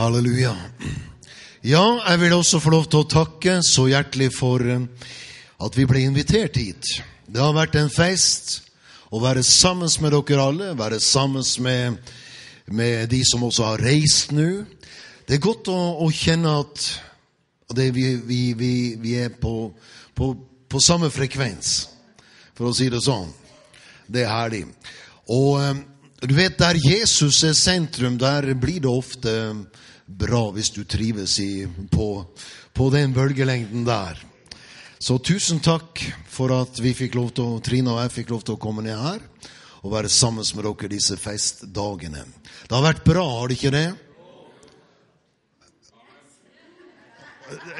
Halleluja. Ja, jeg vil også få lov til å takke så hjertelig for eh, at vi ble invitert hit. Det har vært en fest å være sammen med dere alle, være sammen med, med de som også har reist nå. Det er godt å, å kjenne at det, vi, vi, vi, vi, er på, på, på, samme frekvens, for å si det sånn. Det er herlig. Og eh, du vet, der Jesus er sentrum, der blir det ofte bra hvis du trives i, på, på den bølgelengden der. Så tusen takk for at vi fikk lov til Trine og jeg fikk lov til å komme ned her og være sammen med dere disse festdagene. Det har vært bra, har det ikke det?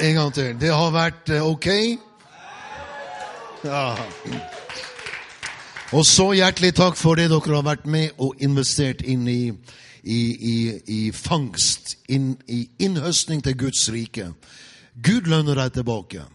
En gang til. Det har vært eh, ok? Ja. Og så hjertelig takk for det dere har vært med og investert inn i i, i, i fangst, inn, i innhøstning til Guds rike. Gud lønner deg tilbake.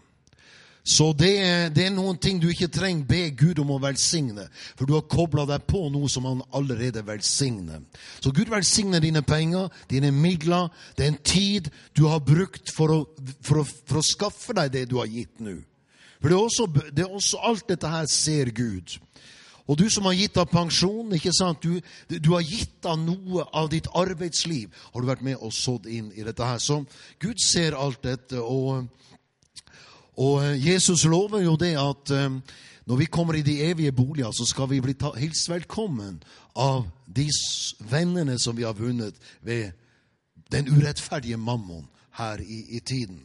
Så det er, det er, noen ting du ikke trenger be Gud om å velsigne, for du har kobla deg på noe som han allerede velsigner. Så Gud velsigner dine penger, dine midler. Det er en tid du har brukt for å, for å, for å skaffe deg det du har gitt nå. For det er, også, det er også alt dette her ser Gud. Og du som har gitt av pensjon, ikke sant? Du, du, har gitt av noe av ditt arbeidsliv. Har du vært med og sådd inn i dette her? Så Gud ser alt dette. Og, og Jesus lover jo det at um, når vi kommer i de evige boliger, så skal vi bli hilst velkommen av de vennene som vi har vunnet ved den urettferdige mammon her i, i tiden.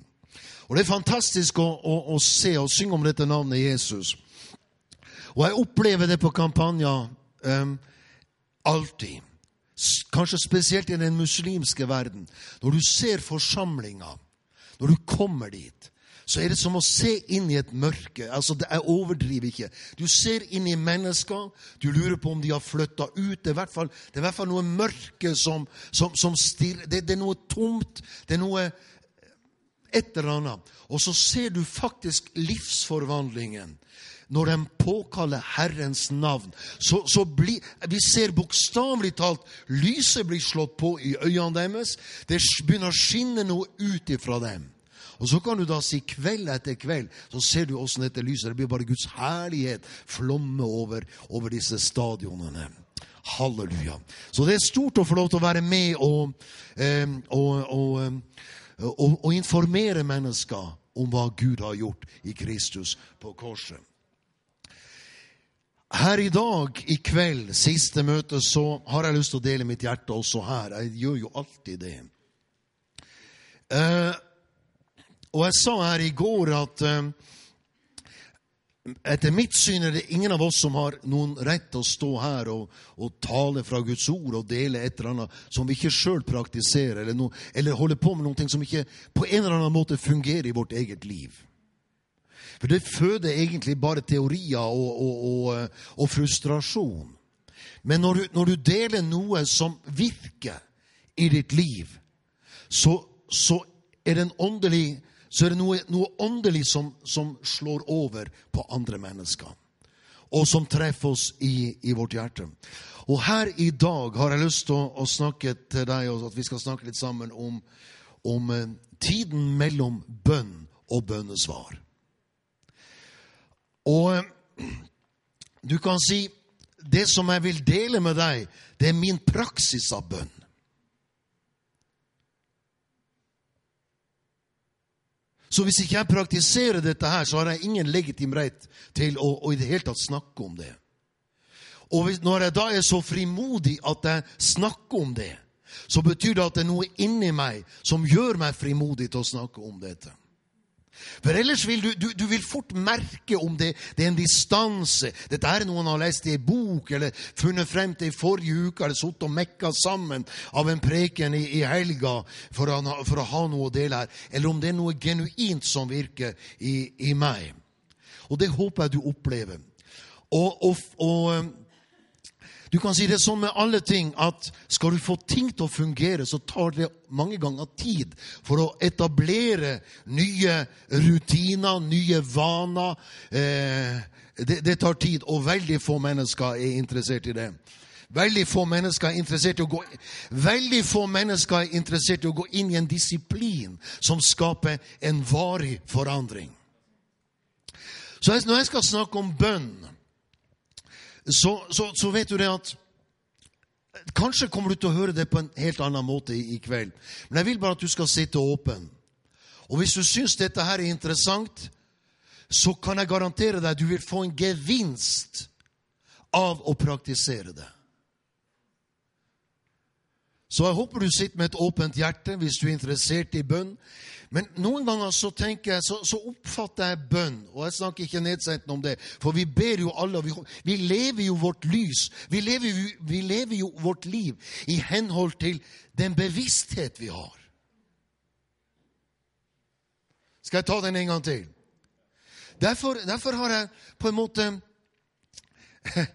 Og Det er fantastisk å, å, å se og synge om dette navnet Jesus. Og jeg opplever det på kampanjer um, alltid. Kanskje spesielt i den muslimske verden. Når du ser forsamlinga, når du kommer dit, så er det som å se inn i et mørke. Altså, Jeg overdriver ikke. Du ser inn i mennesker. Du lurer på om de har flytta ut. Det er fall, det er i hvert fall noe mørke som, som, som stirrer det, det, er noe tomt. Det er noe et eller annet. Og så ser du faktisk livsforvandlingen når de påkaller Herrens navn, så, så bli, Vi ser bokstavelig talt lyset blir slått på i øynene deres. Det begynner å skinne noe ut ifra dem. Og Så kan du da si kveld etter kveld, så ser du åssen dette lyset Det blir bare Guds herlighet flomme over, over disse stadionene. Halleluja. Så det er stort å få lov til å være med og, eh, og, og, og, og informere mennesker om hva Gud har gjort i Kristus på korset. Her i dag, i kveld, siste møte, så har jeg lyst til å dele mitt hjerte også her. Jeg gjør jo alltid det. Eh, og jeg sa her i går at eh, etter mitt syn er det ingen av oss som har noen rett til å stå her og, og tale fra Guds ord og dele et eller annet som vi ikke sjøl praktiserer, eller, no, eller holder på med noe som ikke på en eller annen måte fungerer i vårt eget liv. For det føder egentlig bare teorier og, og, og, og frustrasjon. Men når du, når du, deler noe som virker i ditt liv, så, så er det, åndelig, så er det noe, noe åndelig som, som, slår over på andre mennesker. Og som treffer oss i, i, vårt hjerte. Og her i dag har jeg lyst til å, å snakke til deg, og at vi skal snakke litt sammen om, om eh, tiden mellom bønn og bønnesvar. Og eh, du kan si det som jeg vil dele med deg, det er min praksis av bønn. Så hvis ikke jeg praktiserer dette her, så har jeg ingen legitim rett til å, å i det hele tatt snakke om det. Og hvis, når jeg da er så frimodig at jeg snakker om det, så betyr det at det er noe inni meg som gjør meg frimodig til å snakke om dette. For ellers vil du, du, du, vil fort merke om det, det, er en distanse. Dette er noen har lest i en bok eller funnet frem til i forrige uke, eller sittet og mekka sammen av en preken i, i helga for å, for å, ha noe å dele her. Eller om det er noe genuint som virker i, i meg. Og det håper jeg du opplever. Og, og, og du kan si det sånn med alle ting at skal du få ting til å fungere, så tar det mange ganger tid for å etablere nye rutiner, nye vaner. Eh, det, det, tar tid, og veldig få mennesker er interessert i det. Veldig få mennesker er interessert i å gå, veldig få mennesker er interessert i å gå inn i en disiplin som skaper en varig forandring. Så når jeg skal snakke om bønn, så, så, så vet du det at Kanskje kommer du til å høre det på en helt annen måte i, i kveld. Men jeg vil bare at du skal sitte åpen. Og hvis du syns dette her er interessant, så kan jeg garantere deg at du vil få en gevinst av å praktisere det. Så jeg håper du sitter med et åpent hjerte hvis du er interessert i bønn. Men noen ganger så jeg, så, så oppfatter jeg bønn, og jeg snakker ikke nedsettende om det, for vi ber jo alle, vi, vi lever jo vårt lys, vi lever, vi lever jo vårt liv i henhold til den bevissthet vi har. Skal jeg ta den en gang til? Derfor, derfor har jeg på en måte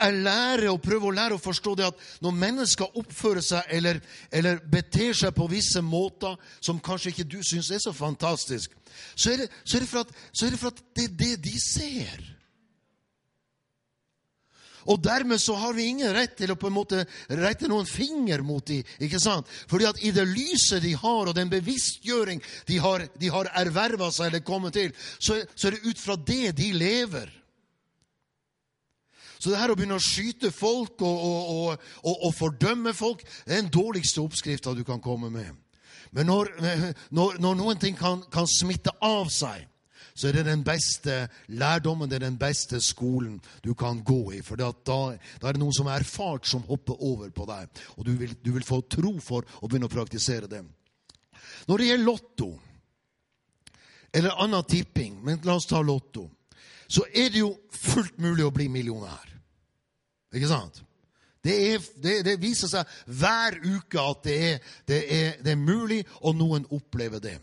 jeg lærer og prøver å lære å forstå det at når mennesker oppfører seg eller, eller beter seg på visse måter som kanskje ikke du syns er så fantastisk, så er, det, så, er at, så er, det, for at det er det de ser. Og dermed så har vi ingen rett til å på en måte rette noen finger mot dem. ikke sant? Fordi at i det lyset de har, og den bevisstgjøring de har, de har erverva seg eller kommet til, så, så er det ut fra det de lever. Så det her å begynne å skyte folk og, og, og, og fordømme folk, det er den dårligste oppskrifta du kan komme med. Men når, når, når noen ting kan, kan, smitte av seg, så er det den beste lærdommen, det er den beste skolen du kan gå i. For da, da, er det noen som er erfart, som hopper over på deg. Og du vil, du vil få tro for å begynne å praktisere det. Når det gjelder Lotto, eller annen tipping, men la oss ta Lotto, så er det jo fullt mulig å bli millionær. Ikke sant? Det, er, det, det, viser seg hver uke at det er, det, er, det er, mulig, og noen opplever det.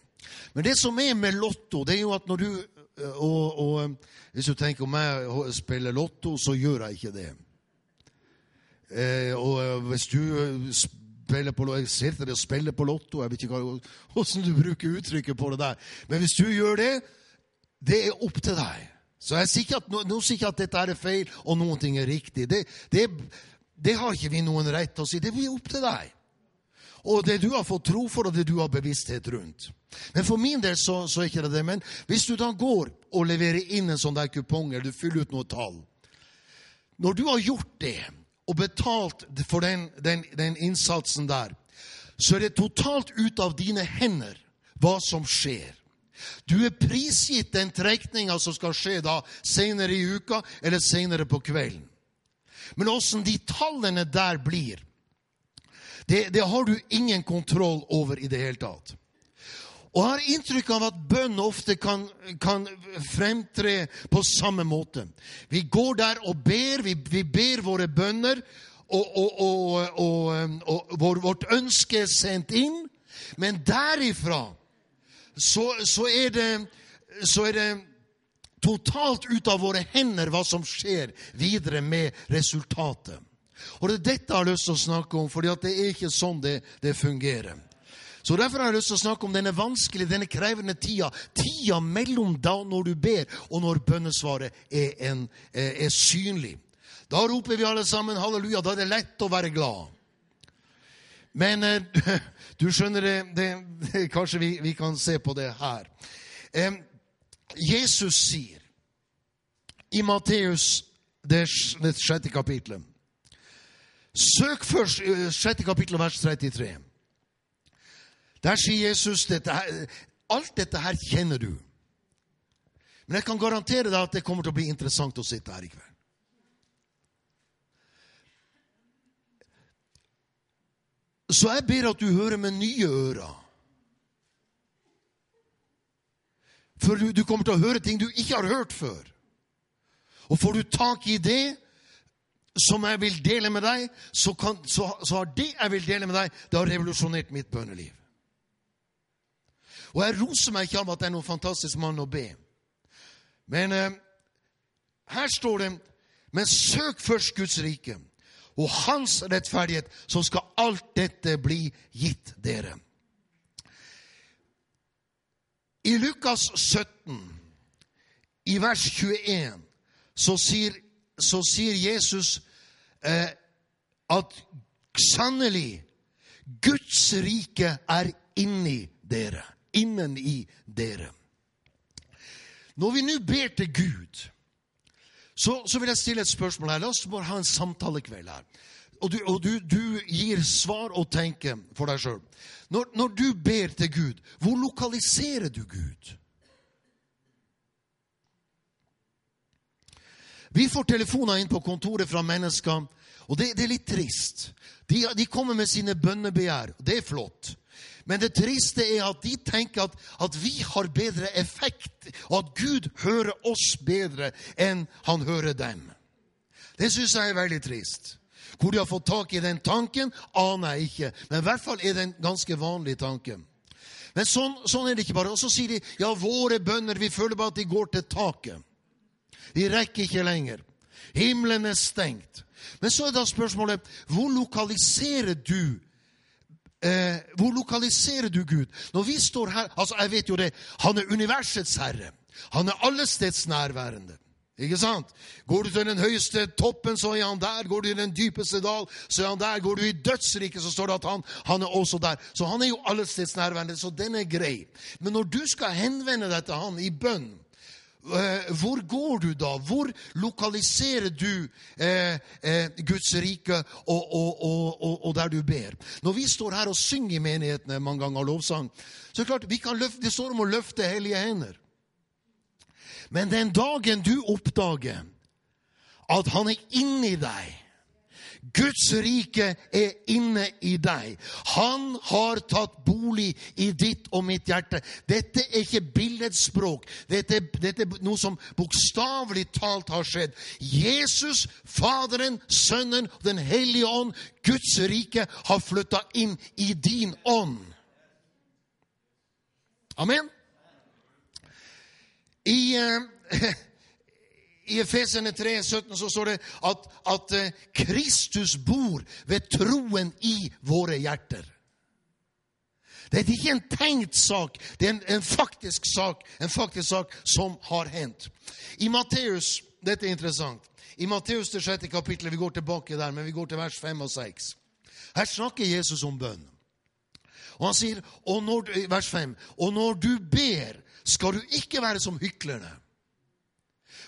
Men det som er med Lotto, det er jo at når du og, og Hvis du tenker om jeg spiller Lotto, så gjør jeg ikke det. Eh, og hvis du spiller på Jeg ser til deg å spille på Lotto, jeg vet ikke hvordan du bruker uttrykket på det der. Men hvis du gjør det, det er opp til deg. Så jeg sier at, noen sier ikke at dette er feil, og noen ting er riktig. Det, det, det har ikke vi noen rett til å si. Det blir opp til deg. Og det du har fått tro for, og det du har bevissthet rundt. Men for min del så, så er ikke det det. Men hvis du da går og leverer inn en sånn der kupong, eller du fyller ut noe tall Når du har gjort det, og betalt for den, den, den innsatsen der, så er det totalt ut av dine hender hva som skjer. Du er prisgitt den trekninga som skal skje da senere i uka eller senere på kvelden. Men åssen de tallene der blir, det, det, har du ingen kontroll over i det hele tatt. Og jeg har inntrykk av at bønn ofte kan, kan, fremtre på samme måte. Vi går der og ber, vi, vi ber våre bønner, og, og, og, og vårt ønske er sendt inn. Men derifra så, så, er det, så er det totalt ut av våre hender hva som skjer videre med resultatet. Og Det er dette jeg har lyst til å snakke om, for det er ikke sånn det, det, fungerer. Så Derfor har jeg lyst til å snakke om denne vanskelige, denne krevende tida. Tida mellom da når du ber, og når bønnesvaret er, en, er synlig. Da roper vi alle sammen halleluja. Da er det lett å være glad. Men eh, du skjønner det, det Kanskje vi, vi, kan se på det her. Eh, Jesus sier i Matteus, det, det sjette kapitlet Søk først eh, sjette kapittel, vers 33. Der sier Jesus dette her, Alt dette her kjenner du. Men jeg kan garantere deg at det kommer til å bli interessant å sitte her i kveld. Så jeg ber at du hører med nye ører. For du, du, kommer til å høre ting du ikke har hørt før. Og får du tak i det som jeg vil dele med deg, så, kan, så, så har det jeg vil dele med deg, det har revolusjonert mitt bønneliv. Og jeg roser meg ikke av at jeg er noen fantastisk mann å be. Men eh, her står det Men søk først Guds rike og hans rettferdighet, så skal alt dette bli gitt dere. I Lukas 17, i vers 21, så sier så sier Jesus eh, at sannelig Guds rike er inni dere. Innen i dere. Når vi nå ber til Gud, så, så, vil jeg stille et spørsmål her. La oss bare ha en samtalekveld her. Og, du, og du, du, gir svar og tenker for deg sjøl. Når, når du ber til Gud, hvor lokaliserer du Gud? Vi får telefoner inn på kontoret fra mennesker, og det, det er litt trist. De, de, kommer med sine bønnebegjær. Det er flott. Men det triste er at de tenker at, at, vi har bedre effekt, og at Gud hører oss bedre enn han hører dem. Det syns jeg er veldig trist. Hvor de har fått tak i den tanken, aner jeg ikke. Men i hvert fall er det en ganske vanlig tanke. Men sånn, sånn er det ikke bare. Og så sier de ja, våre bønner, vi føler bare at de går til taket. De rekker ikke lenger. Himmelen er stengt. Men så er da spørsmålet hvor lokaliserer du eh, Hvor lokaliserer du Gud? Når vi står her altså Jeg vet jo det. Han er universets herre. Han er allestedsnærværende. Ikke sant? Går du til den høyeste toppen, så er han der. Går du i den dypeste dal, så er han der. Går du i dødsriket, så står det at han, han er også der. Så han er jo allestedsnærværende, så den er grei. Men når du skal henvende deg til han i bønn, hvor går du da? Hvor lokaliserer du eh, eh, Guds rike og, og, og, og, der du ber? Når vi står her og synger i menighetene mange ganger lovsang, så er det klart vi kan løfte, det står om å løfte hellige hender. Men den dagen du oppdager at han er inni deg Guds rike er inne i deg. Han har tatt bolig i ditt og mitt hjerte. Dette er ikke billedspråk. Dette, dette er noe som bokstavelig talt har skjedd. Jesus, Faderen, Sønnen og Den hellige ånd, Guds rike, har flytta inn i din ånd. Amen. I... Uh, i Efesene 3, 17 så står det at, at eh, Kristus bor ved troen i våre hjerter. Det er ikke en tenkt sak, det er en, en, faktisk sak en faktisk sak som har hendt. I Matteus Dette er interessant. I Matteus det sjette kapittelet, vi går tilbake der, men vi går til vers 5 og 6. Her snakker Jesus om bønn. Og han sier, og når, vers 5, og når du ber, skal du ikke være som hyklerne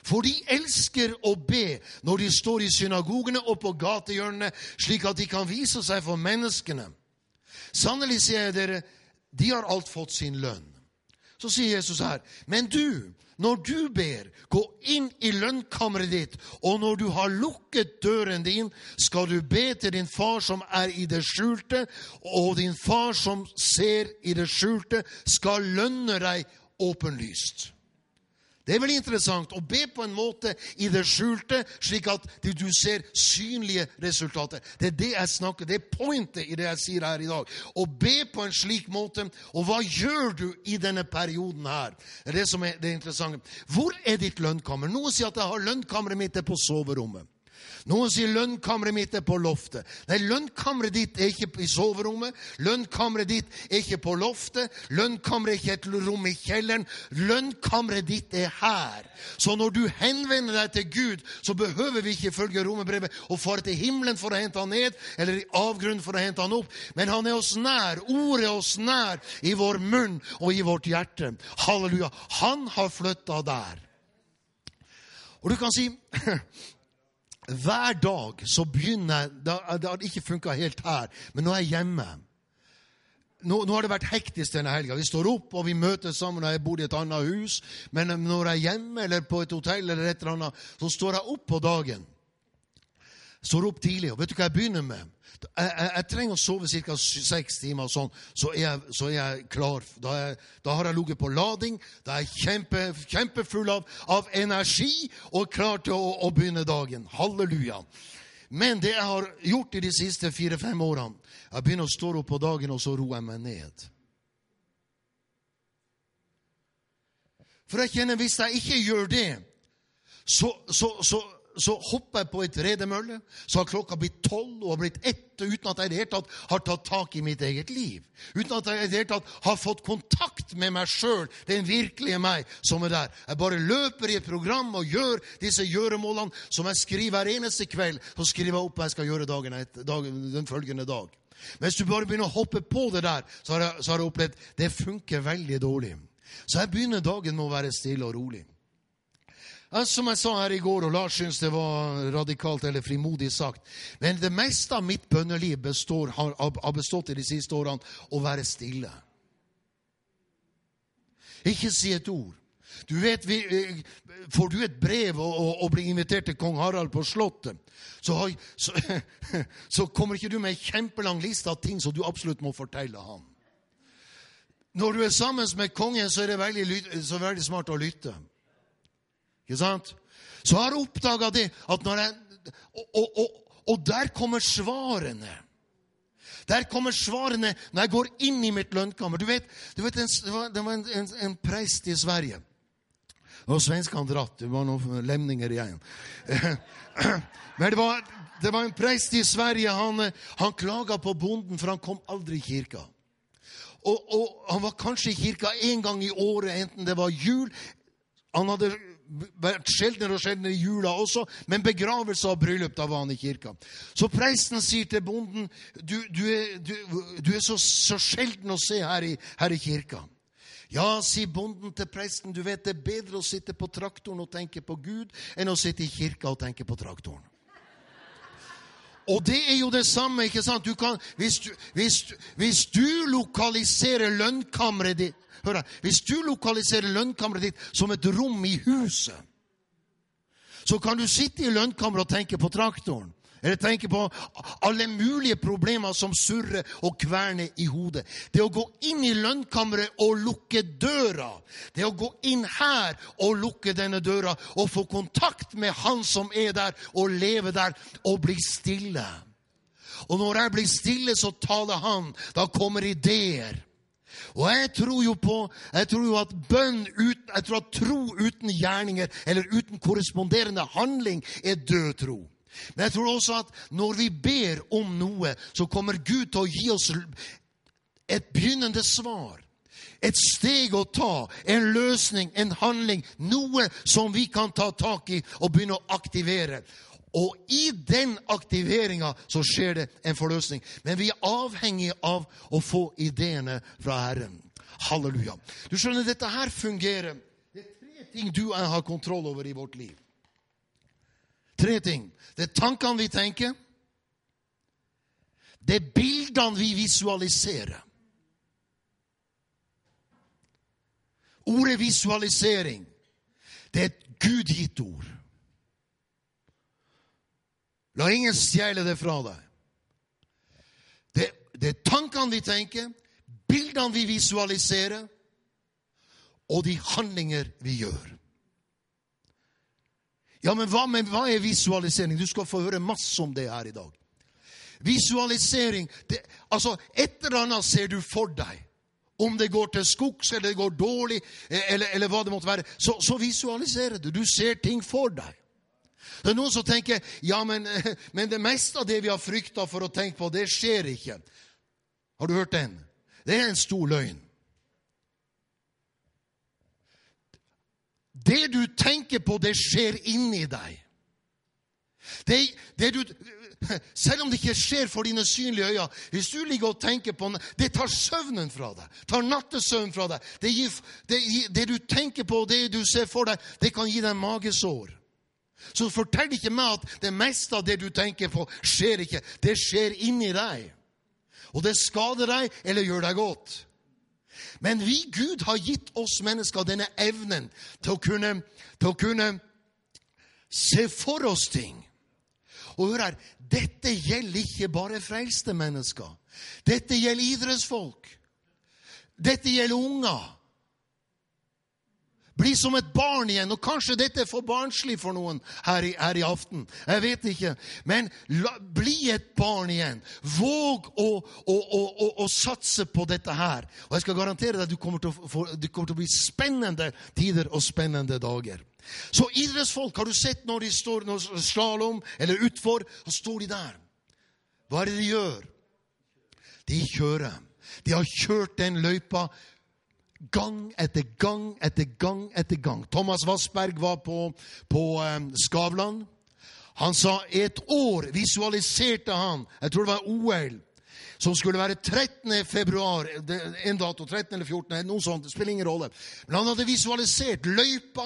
for de elsker å be når de står i synagogene og på gatehjørnene, slik at de kan vise seg for menneskene. Sannelig sier jeg dere, de har alt fått sin lønn. Så sier Jesus her, men du, når du ber, gå inn i lønnkammeret ditt, og når du har lukket døren din, skal du be til din far som er i det skjulte, og din far som ser i det skjulte, skal lønne deg åpenlyst. Det er veldig interessant å be på en måte i det skjulte, slik at du ser synlige resultater. Det er det jeg snakker, det er pointet i det jeg sier her i dag. Å be på en slik måte. Og hva gjør du i denne perioden her? Det er det som er det interessante. Hvor er ditt lønnkammer? Noen sier at jeg har lønnkammeret mitt på soverommet. Noen sier lønnkammeret mitt er på loftet. Nei, lønnkammeret ditt er ikke i soverommet. Lønnkammeret ditt er ikke på loftet. Lønnkammeret er ikke et rom i kjelleren. Lønnkammeret ditt er her. Så når du henvender deg til Gud, så behøver vi ikke følge romerbrevet og fare til himmelen for å hente han ned, eller i avgrunnen for å hente han opp. Men han er oss nær. Ordet er oss nær i vår munn og i vårt hjerte. Halleluja. Han har flytta der. Og du kan si hver dag så begynner jeg Det har ikke funka helt her, men nå er jeg hjemme. Nå, nå, har det vært hektisk denne helga. Vi står opp og vi møtes sammen. og Jeg bor i et annet hus. Men når jeg er hjemme eller på et hotell, eller et eller annet, så står jeg opp på dagen. Står opp tidlig. Og vet du hva jeg begynner med? Jeg, jeg, jeg trenger å sove ca. seks timer, og sånn, så, er jeg, så er jeg klar. Da, er, da, har jeg ligget på lading. Da er jeg kjempe, kjempefull av, av, energi og klar til å, å, begynne dagen. Halleluja. Men det jeg har gjort i de siste fire-fem årene Jeg begynner å stå opp på dagen, og så roer jeg meg ned. For jeg kjenner hvis jeg ikke gjør det, så, så, så så hopper jeg på ei tredemølle, så har klokka blitt tolv og har blitt ett, uten at jeg i det hele tatt har tatt tak i mitt eget liv. Uten at jeg i det hele tatt har fått kontakt med meg sjøl, den virkelige meg, som er der. Jeg bare løper i et program og gjør disse gjøremålene som jeg skriver hver eneste kveld. Så skriver jeg opp hva jeg skal gjøre dagen, dagen, den følgende dag. Hvis du bare begynner å hoppe på det der, så har jeg, så har jeg opplevd det funker veldig dårlig. Så jeg begynner dagen med å være stille og rolig. Som jeg sa her i går, og Lars syns det var radikalt eller frimodig sagt Men det meste av mitt bønneliv består, har, bestått i de siste årene å være stille. Ikke si et ord. Du vet, vi, Får du et brev og, og, og, blir invitert til kong Harald på Slottet, så, har, så, så kommer ikke du med en kjempelang liste av ting som du absolutt må fortelle ham. Når du er sammen med kongen, så er det veldig, så er det veldig smart å lytte. Ikke sant? Så har jeg oppdaga det at når jeg og, og, og, og, der kommer svarene. Der kommer svarene når jeg går inn i mitt lønnkammer. Du vet, du vet en, Det var, en, en, en preist i Sverige. Og svenskene dratt. Det var noen lemninger igjen. Men det var, det var en preist i Sverige. Han, han klaga på bonden, for han kom aldri i kirka. Og, og, han var kanskje i kirka én gang i året, enten det var jul Han hadde sjeldnere og sjeldnere i jula også, men begravelse og bryllup, da var han i kirka. Så presten sier til bonden, du, du er, du, du er så, så, sjelden å se her i, her i kirka. Ja, sier bonden til presten, du vet det er bedre å sitte på traktoren og tenke på Gud enn å sitte i kirka og tenke på traktoren. Og det er jo det samme. ikke sant? Du kan, hvis, du, hvis, hvis du lokaliserer lønnkammeret ditt Hør her, Hvis du lokaliserer lønnkammeret ditt som et rom i huset, så kan du sitte i lønnkammeret og tenke på traktoren. Eller tenke på alle mulige problemer som surrer og kverner i hodet. Det å gå inn i lønnkammeret og lukke døra, det å gå inn her og lukke denne døra og få kontakt med Han som er der, og leve der, og bli stille. Og når jeg blir stille, så taler Han. Da kommer ideer. Og jeg tror jo på jeg tror jo at bønn uten, jeg tror at tro uten gjerninger eller uten korresponderende handling er død tro. Men jeg tror også at når vi ber om noe, så kommer Gud til å gi oss et begynnende svar. Et steg å ta, en løsning, en handling, noe som vi kan ta tak i og begynne å aktivere. Og i den aktiveringa så skjer det en forløsning. Men vi er avhengig av å få ideene fra Herren. Halleluja. Du skjønner, dette her fungerer. Det er tre ting du har kontroll over i vårt liv. Tre ting. Det er tankene vi tenker. Det er bildene vi visualiserer. Ordet visualisering, det er et gudgitt ord. La ingen stjele det fra deg. Det, det er tankene vi tenker, bildene vi visualiserer, og de handlinger vi gjør. Ja, men hva, men hva, er visualisering? Du skal få høre masse om det her i dag. Visualisering det, Altså, et eller annet ser du for deg. Om det går til skogs, eller det går dårlig, eller, eller hva det måtte være, så, så visualiserer du. Du ser ting for deg. Det er noen som tenker ja, men, men det meste av det vi har frykta for å tenke på, det skjer ikke. Har du hørt den? Det er en stor løgn. Det du tenker på, det skjer inni deg. Det, det du, selv om det ikke skjer for dine synlige øyne Hvis du ligger og tenker på Det tar søvnen fra deg. tar nattesøvnen fra deg. Det, gir, det, det, du tenker på, det du ser for deg, det kan gi deg magesår. Så fortell ikke meg at det meste av det du tenker på, skjer ikke. Det skjer inni deg. Og det skader deg eller gjør deg godt. Men vi, Gud, har gitt oss mennesker denne evnen til å kunne, til å kunne se for oss ting. Og hør her, dette gjelder ikke bare frelste mennesker. Dette gjelder idrettsfolk. Dette gjelder unger. Bli som et barn igjen. Og kanskje dette er for barnslig for noen her i, her i aften. Jeg vet ikke. Men la, bli et barn igjen. Våg å, å, å, å, satse på dette her. Og jeg skal garantere deg at det kommer til å bli spennende tider og spennende dager. Så idrettsfolk, har du sett når de står slalåm eller utfor, så står de der. Hva er det de gjør? De kjører. De har kjørt den løypa gang etter gang etter gang etter gang. Thomas Vassberg var på, på um, Skavlan. Han sa et år visualiserte han Jeg tror det var OL som skulle være 13. februar, en dato, 13 eller 14, noe sånt, det spiller ingen rolle. Men han hadde visualisert løypa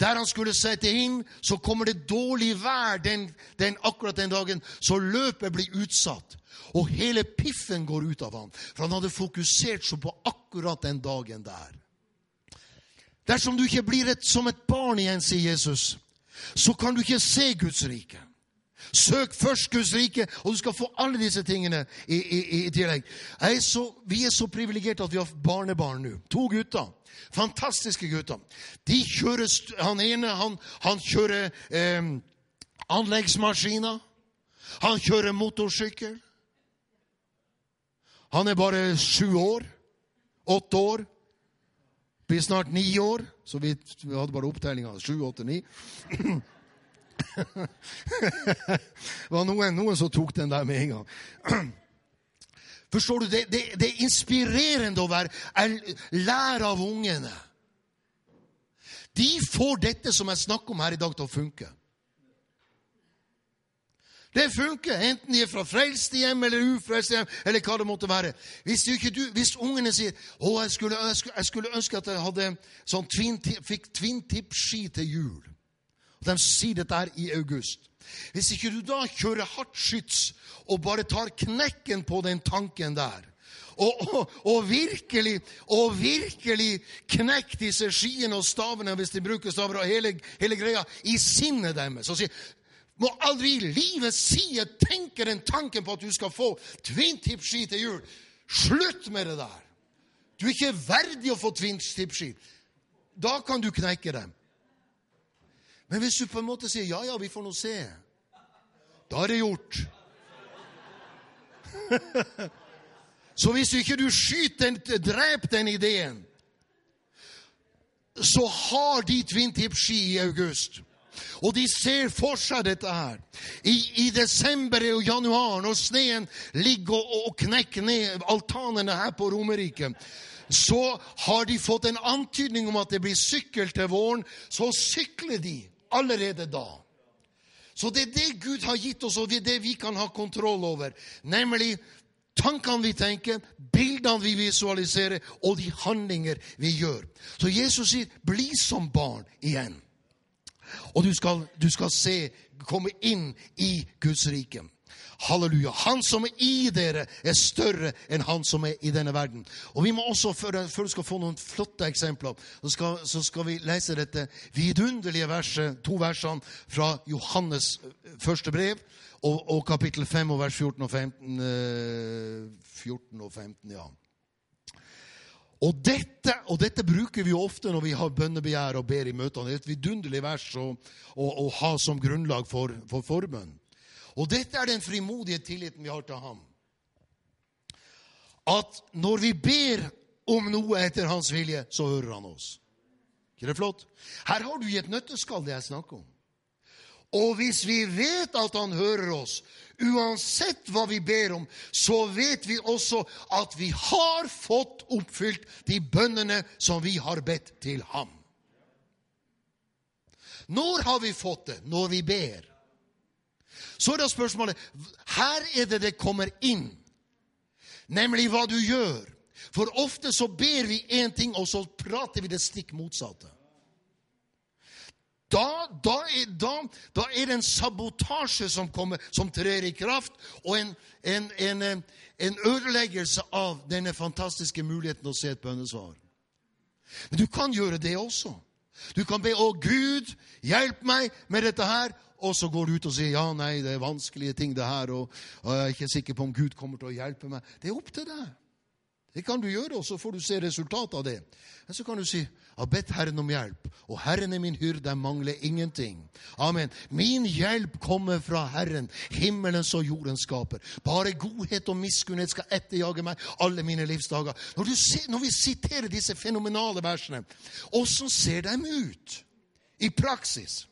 der han skulle sette inn. Så kommer det dårlig vær den, den, akkurat den dagen, så løpet blir utsatt. Og hele piffen går ut av ham, for han hadde fokusert så på akkurat den dagen der. Dersom du ikke blir et, som et barn igjen, sier Jesus, så kan du ikke se Guds rike. Søk først Guds rike, og du skal få alle disse tingene i, i, i tillegg. Er så, vi er så privilegerte at vi har barnebarn nå. To gutter. Fantastiske gutter. De kjører, Han ene han, han kjører eh, anleggsmaskiner. Han kjører motorsykkel. Han er bare sju år. Åtte år. Blir snart ni år. Så vi, vi hadde bare opptellinga sju, åtte, ni. det var noen, noen, som tok den der med en gang. Forstår du? Det, det, det er inspirerende å være, lære av ungene. De får dette som jeg snakker om her i dag, til å funke. Det funker, enten de er fra frelste hjem eller ufrelste hjem, eller hva det måtte være. Hvis, du, hvis ungene sier å, jeg skulle, jeg, skulle, ønske at jeg hadde sånn twin, fikk twintip-ski til jul. De sier dette her i august. Hvis ikke du da kjører hardt skyts og bare tar knekken på den tanken der, og, og, og, virkelig og virkelig knekk disse skiene og stavene, hvis de bruker staver, og hele, hele greia, i sinnet deres. Og sier må aldri i livet si tenke den tanken på at du skal få twintip-ski til jul. Slutt med det der! Du er ikke verdig å få twintip-ski. Da kan du knekke dem. Men hvis du på en måte sier 'ja, ja, vi får nå se', da er det gjort. Så hvis ikke du skyter den, dreper den ideen, så har de twintip-ski i august. Og de ser for seg dette her. I, i desember og januar, når sneen ligger og, og knekker ned altanene her på Romerike, så har de fått en antydning om at det blir sykkel til våren. Så sykler de allerede da. Så det er det Gud har gitt oss, og det er det vi kan ha kontroll over. Nemlig tankene vi tenker, bildene vi visualiserer, og de handlinger vi gjør. Så Jesus sier, 'Bli som barn igjen'. Og du skal, du skal se, komme inn i Guds rike. Halleluja. Han som er i dere, er større enn han som er i denne verden. Og vi må også, Før, du skal få noen flotte eksempler, så skal, så skal vi lese dette vidunderlige verset, to versene fra Johannes eh, første brev, og, og kapittel 5 og vers 14 og 15. 14 eh, og 15, ja. Og dette, og dette, bruker vi ofte når vi har bønnebegjær og ber i møtene. Det er et vidunderlig vers å, å, å ha som grunnlag for, for forbønn. Og dette er den frimodige tilliten vi har til ham. At når vi ber om noe etter hans vilje, så hører han oss. Ikke det flott? Her har du i et nøtteskall det jeg snakker om. Og hvis vi vet at han hører oss, uansett hva vi ber om, så vet vi også at vi har fått oppfylt de bønnene som vi har bedt til ham. Når har vi fått det? Når vi ber. Så er da spørsmålet Her er det det kommer inn, nemlig hva du gjør. For ofte så ber vi én ting, og så prater vi det stikk motsatte da, da, er, da, da, er, det en sabotasje som, kommer, som trer i kraft, og en, en, en, en, ødeleggelse av denne fantastiske muligheten å se et bønnesvar. Men du kan gjøre det også. Du kan be 'Å, Gud, hjelp meg med dette her', og så går du ut og sier 'Ja, nei, det er vanskelige ting, det her', og, og 'Jeg er ikke sikker på om Gud kommer til å hjelpe meg'. Det er opp til deg. Det kan du gjøre, og så får du se resultatet av det. Men så kan du si jeg har bedt Herren om hjelp, og Herren er min hyrde, jeg mangler ingenting. Amen. Min hjelp kommer fra Herren, himmelens og jordens skaper. Bare godhet og miskunnhet skal etterjage meg alle mine livsdager. Når, ser, når vi siterer disse fenomenale versene, åssen ser de ut i praksis?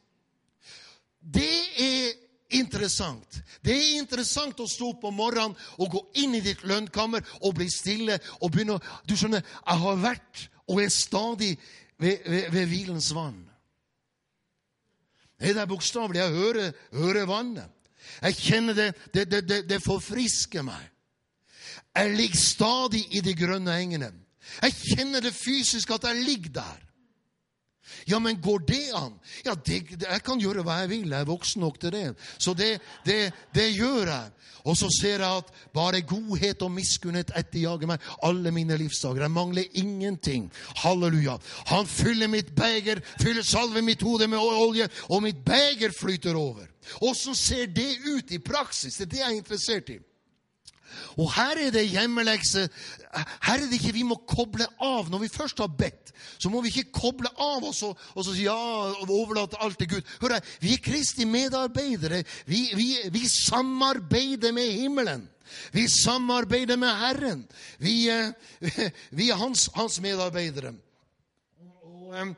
Det er interessant. Det er interessant å stå opp om morgenen og gå inn i ditt lønnkammer og bli stille og begynne å Du skjønner, jeg har vært og er stadig ved, ved, ved hvilens vann. Det er bokstavelig. Jeg hører, hører, vannet. Jeg kjenner det, det, det, det forfrisker meg. Jeg ligger stadig i de grønne engene. Jeg kjenner det fysisk at jeg ligger der. Ja, men går det an? Ja, det, jeg kan gjøre hva jeg vil. Jeg er voksen nok til det. Så det, det, det gjør jeg. Og så ser jeg at bare godhet og miskunnhet etterjager meg alle mine livsdager. Jeg mangler ingenting. Halleluja. Han fyller mitt beger, fyller salve mitt hode med olje, og mitt beger flyter over. Åssen ser det ut i praksis? Det er det jeg er interessert i. Og her er det hjemmelekse. Her er det ikke vi må koble av. Når vi først har bedt, så må vi ikke koble av oss og, og så si ja, og overlate alt til Gud. Hør her, Vi er Kristi medarbeidere. Vi, vi, vi samarbeider med himmelen. Vi samarbeider med Herren. Vi, eh, vi er hans, hans medarbeidere. Og, um,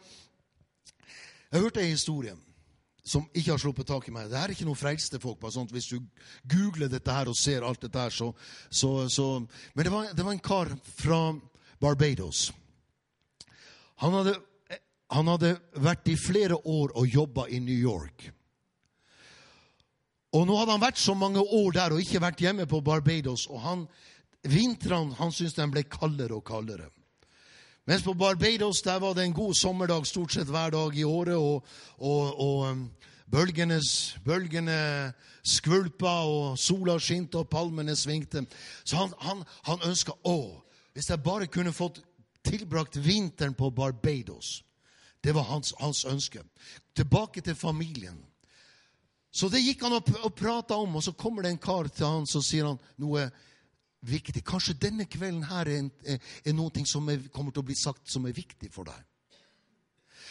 jeg hørte en historie som ikke har sluppet tak i meg. Det er ikke noe frelste folk. bare sånt. Hvis du googler dette her og ser alt dette her, så, så, så Men det var, det var, en kar fra Barbados. Han hadde, han hadde vært i flere år og jobba i New York. Og nå hadde han vært så mange år der og ikke vært hjemme på Barbados. Og han, vintrene han syntes den ble kaldere og kaldere. Mens på Barbados der var det en god sommerdag stort sett hver dag i året, og, og, og bølgene, bølgene skvulpa, og sola skinte, og palmene svingte. Så han, han, han ønska å, hvis jeg bare kunne fått tilbrakt vinteren på Barbados. Det var hans, hans ønske. Tilbake til familien. Så det gikk han og, og prata om, og så kommer det en kar til han, så sier han noe viktig. Kanskje denne kvelden her er, er noe som er, kommer til å bli sagt som er viktig for deg.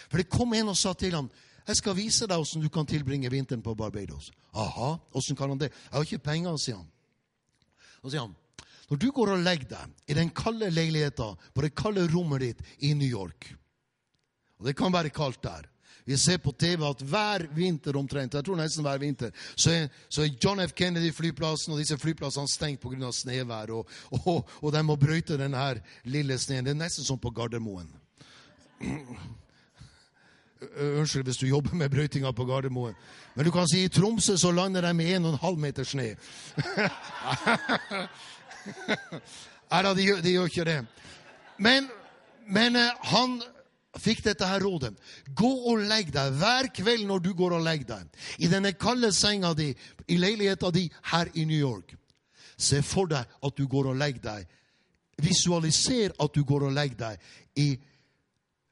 For det kom en og sa til ham jeg skal vise deg hvordan du kan tilbringe vinteren på Barbados. Aha, hvordan kan han det? Jeg har ikke penger, sier han. Og sier han, når du går og legger deg i den kalde leiligheten på det kalde rommet ditt i New York Og det kan være kaldt der. Vi ser på TV at hver vinter omtrent, jeg tror nesten hver vinter, så er, så er John F. Kennedy-flyplassen og disse flyplassene stengt pga. snøvær. Og, og, og, de må brøyte denne lille sneen. Det er nesten som på Gardermoen. Unnskyld hvis du jobber med brøytinga på Gardermoen. Men du kan si i Tromsø så lander de med 1,5 meter snø. Nei da, de, de, gjør ikke det. Men, men han fikk dette her rådet. Gå og legg deg hver kveld når du går og legger deg. I denne kalde senga di, i leiligheta di her i New York. Se for deg at du går og legger deg. Visualiser at du går og legger deg i,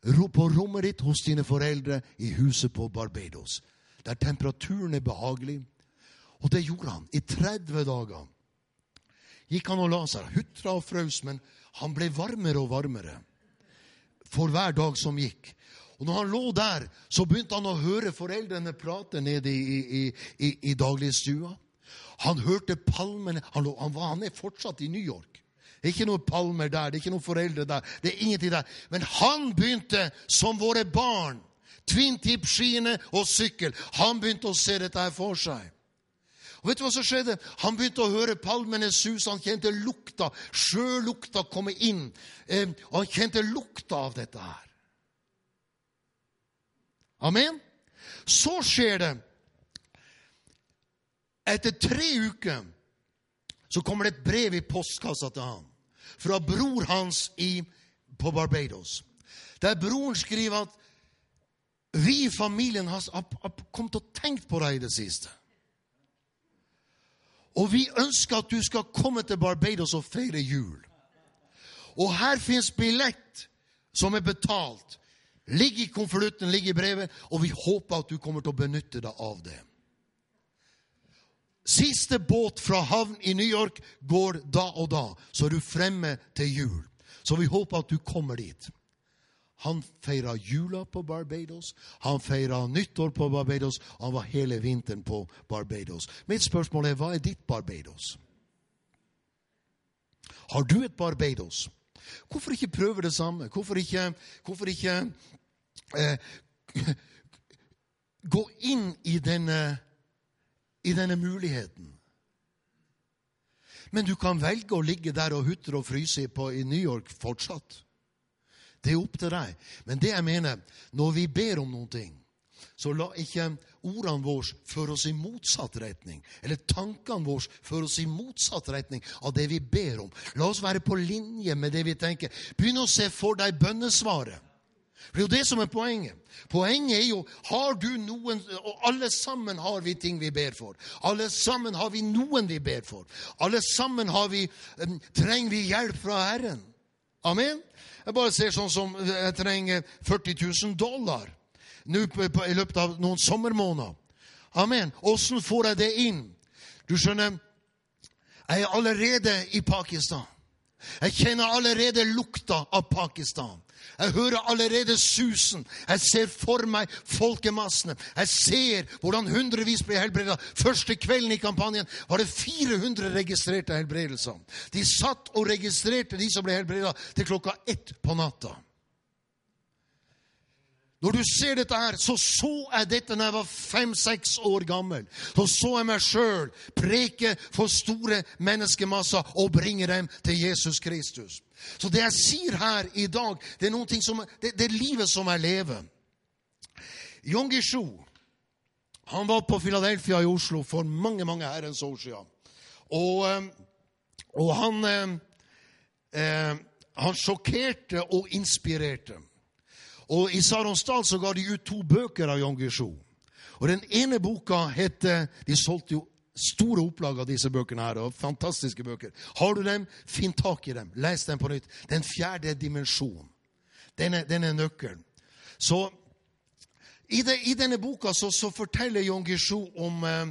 på rommet ditt hos dine foreldre i huset på Barbados. Der temperaturen er behagelig. Og det gjorde han i 30 dager. Gikk han og la seg, hutra og frøs, men han ble varmere og varmere for hver dag som gikk. Og når han lå der, så begynte han å høre foreldrene prate nede i, i, i, i dagligstua. Han hørte palmene han, han, han, er fortsatt i New York. Det er ikke noen palmer der, det er ikke noen foreldre der. det er ingenting der. Men han begynte, som våre barn, twintip-skiene og sykkel, han begynte å se dette her for seg. Og vet du hva som skjedde? Han begynte å høre palmene sus. Han kjente lukta, sjølukta komme inn. Eh, og han kjente lukta av dette her. Amen? Så skjer det. Etter tre uker så kommer det et brev i postkassa til ham fra bror hans i, på Barbados. Der broren skriver at vi i familien har, har kommet og tenkt på deg i det siste. Og vi ønsker at du skal komme til Barbados og feire jul. Og her fins billett som er betalt. Ligg i konvolutten, ligg i brevet, og vi håper at du kommer til å benytte deg av det. Siste båt fra havn i New York går da og da, så er du fremme til jul. Så vi håper at du kommer dit. Han feira jula på Barbados, han feira nyttår på Barbados, han var hele vinteren på Barbados. Mitt spørsmål er hva er ditt Barbados? Har du et Barbados? Hvorfor ikke prøve det samme? Hvorfor ikke, hvorfor ikke eh, gå inn i denne, i denne muligheten? Men du kan velge å ligge der og hutre og fryse på, i New York fortsatt. Det er opp til deg. Men det jeg mener, når vi ber om noen ting, så la ikke ordene våre føre oss i motsatt retning. Eller tankene våre føre oss i motsatt retning av det vi ber om. La oss være på linje med det vi tenker. Begynn å se for deg bønnesvaret. For Det er jo det som er poenget. Poenget er jo har du noen Og alle sammen har vi ting vi ber for. Alle sammen har vi noen vi ber for. Alle sammen vi, trenger vi hjelp fra Herren. Amen? Jeg bare ser sånn som jeg trenger 40 000 dollar nå i løpet av noen sommermåneder. Amen. Åssen får jeg det inn? Du skjønner, jeg er allerede i Pakistan. Jeg kjenner allerede lukta av Pakistan. Jeg hører allerede susen. Jeg ser for meg folkemassene. Jeg ser hvordan hundrevis blir helbredet. Første kvelden i kampanjen var det 400 registrerte helbredelser. De satt og registrerte de som ble helbredet, til klokka ett på natta. Når du ser dette her, så så jeg dette når jeg var fem-seks år gammel. Så så jeg meg sjøl preke for store menneskemasser og bringe dem til Jesus Kristus. Så det jeg sier her i dag, det er, som, det, det er livet som jeg lever. Jon Guichou han var på Philadelphia i Oslo for mange mange herrens år siden. Og, eh, og han, eh, eh, han sjokkerte og inspirerte. Og I Saronsdal så ga de ut to bøker av Jon Guichou. Og Den ene boka heter De solgte jo store opplag av disse bøkene. her, og Fantastiske bøker. Har du dem, finn tak i dem. Les dem på nytt. Den fjerde dimensjonen. Den er, nøkkelen. Så i, de, i, denne boka så, så forteller Jon Guichou om, eh,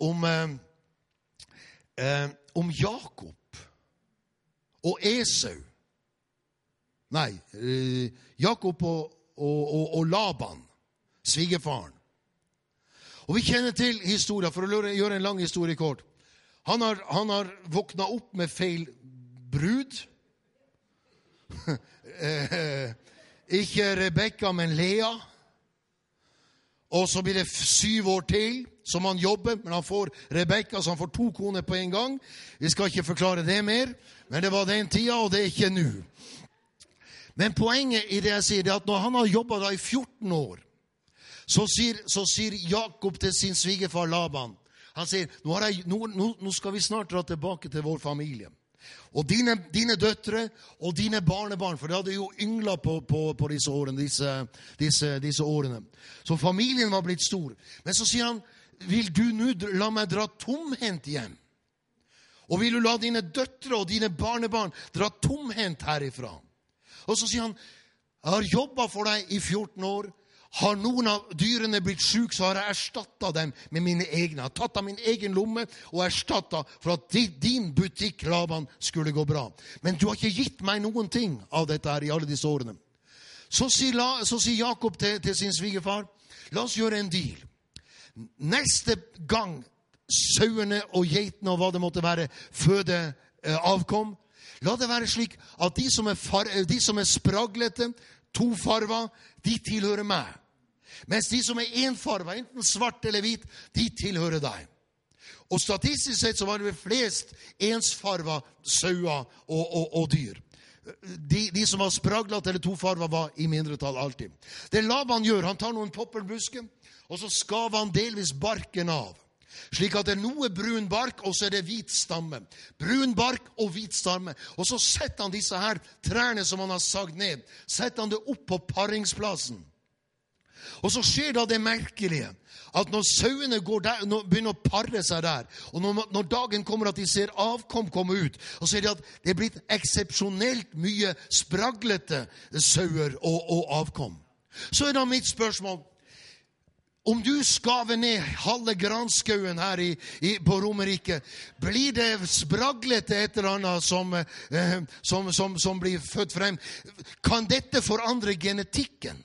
om, eh, eh, om Jakob og Esau. Nei, eh, Jakob og, og, og, og Laban, svigerfaren. Og Vi kjenner til historien, for å gjøre en lang historie kort. Han har, han har våkna opp med feil brud. Eh, ikke Rebekka, men Lea. Og så blir det syv år til som han jobber, men han får Rebekka, så han får to koner på en gang. Vi skal ikke forklare det mer, men det var den tida, og det er ikke nå. Men poenget i det jeg sier, er at når han har jobba i 14 år, så sier, så sier, Jakob til sin svigerfar Laban han sier, nå, jeg, nå, nå, skal vi snart dra tilbake til vår familie. Og dine, dine døtre og dine barnebarn, for de hadde jo yngla på, på, på disse, årene, disse, disse, disse årene. Så familien var blitt stor. Men så sier han, vil du nå la meg dra tomhendt hjem? Og vil du la dine døtre og dine barnebarn dra tomhendt herifra? Og så sier han, jeg har jobba for deg i 14 år. Har noen av dyrene blitt syke, så har jeg erstatta dem med mine egne. Jeg har tatt av min egen lomme og erstatta for at din butikk Laban, skulle gå bra. Men du har ikke gitt meg noen ting av dette her i alle disse årene. Så sier, så sier Jakob til, til sin svigerfar, la oss gjøre en deal. Neste gang sauene og geitene og hva det måtte være, føder eh, avkom, La det være slik at de som er, far, de som er spraglete, tofarva, de tilhører meg. Mens de som er enfarva, enten svart eller hvit, de tilhører deg. Og statistisk sett så var det flest ensfarva sauer og, og, og, dyr. De, de, som var spraglete eller tofarva, var i mindretall alltid. Det Laban gjør, han tar noen poppelbusker, og så skaver han delvis barken av. Slik at det er noe brun bark, og så er det hvit stamme. Brun bark og hvit stamme. Og så setter han disse her trærne som han har sagd ned, setter han det opp på paringsplassen. Og så skjer da det merkelige at når sauene begynner å pare seg der, og når, når, dagen kommer at de ser avkom komme ut, og ser de at det er blitt eksepsjonelt mye spraglete sauer og, og avkom, så er da mitt spørsmål Om du skaver ned halve granskauen her i, i, på Romerike, blir det spraglete et eller annet som, eh, som, som, som blir født frem? Kan dette forandre genetikken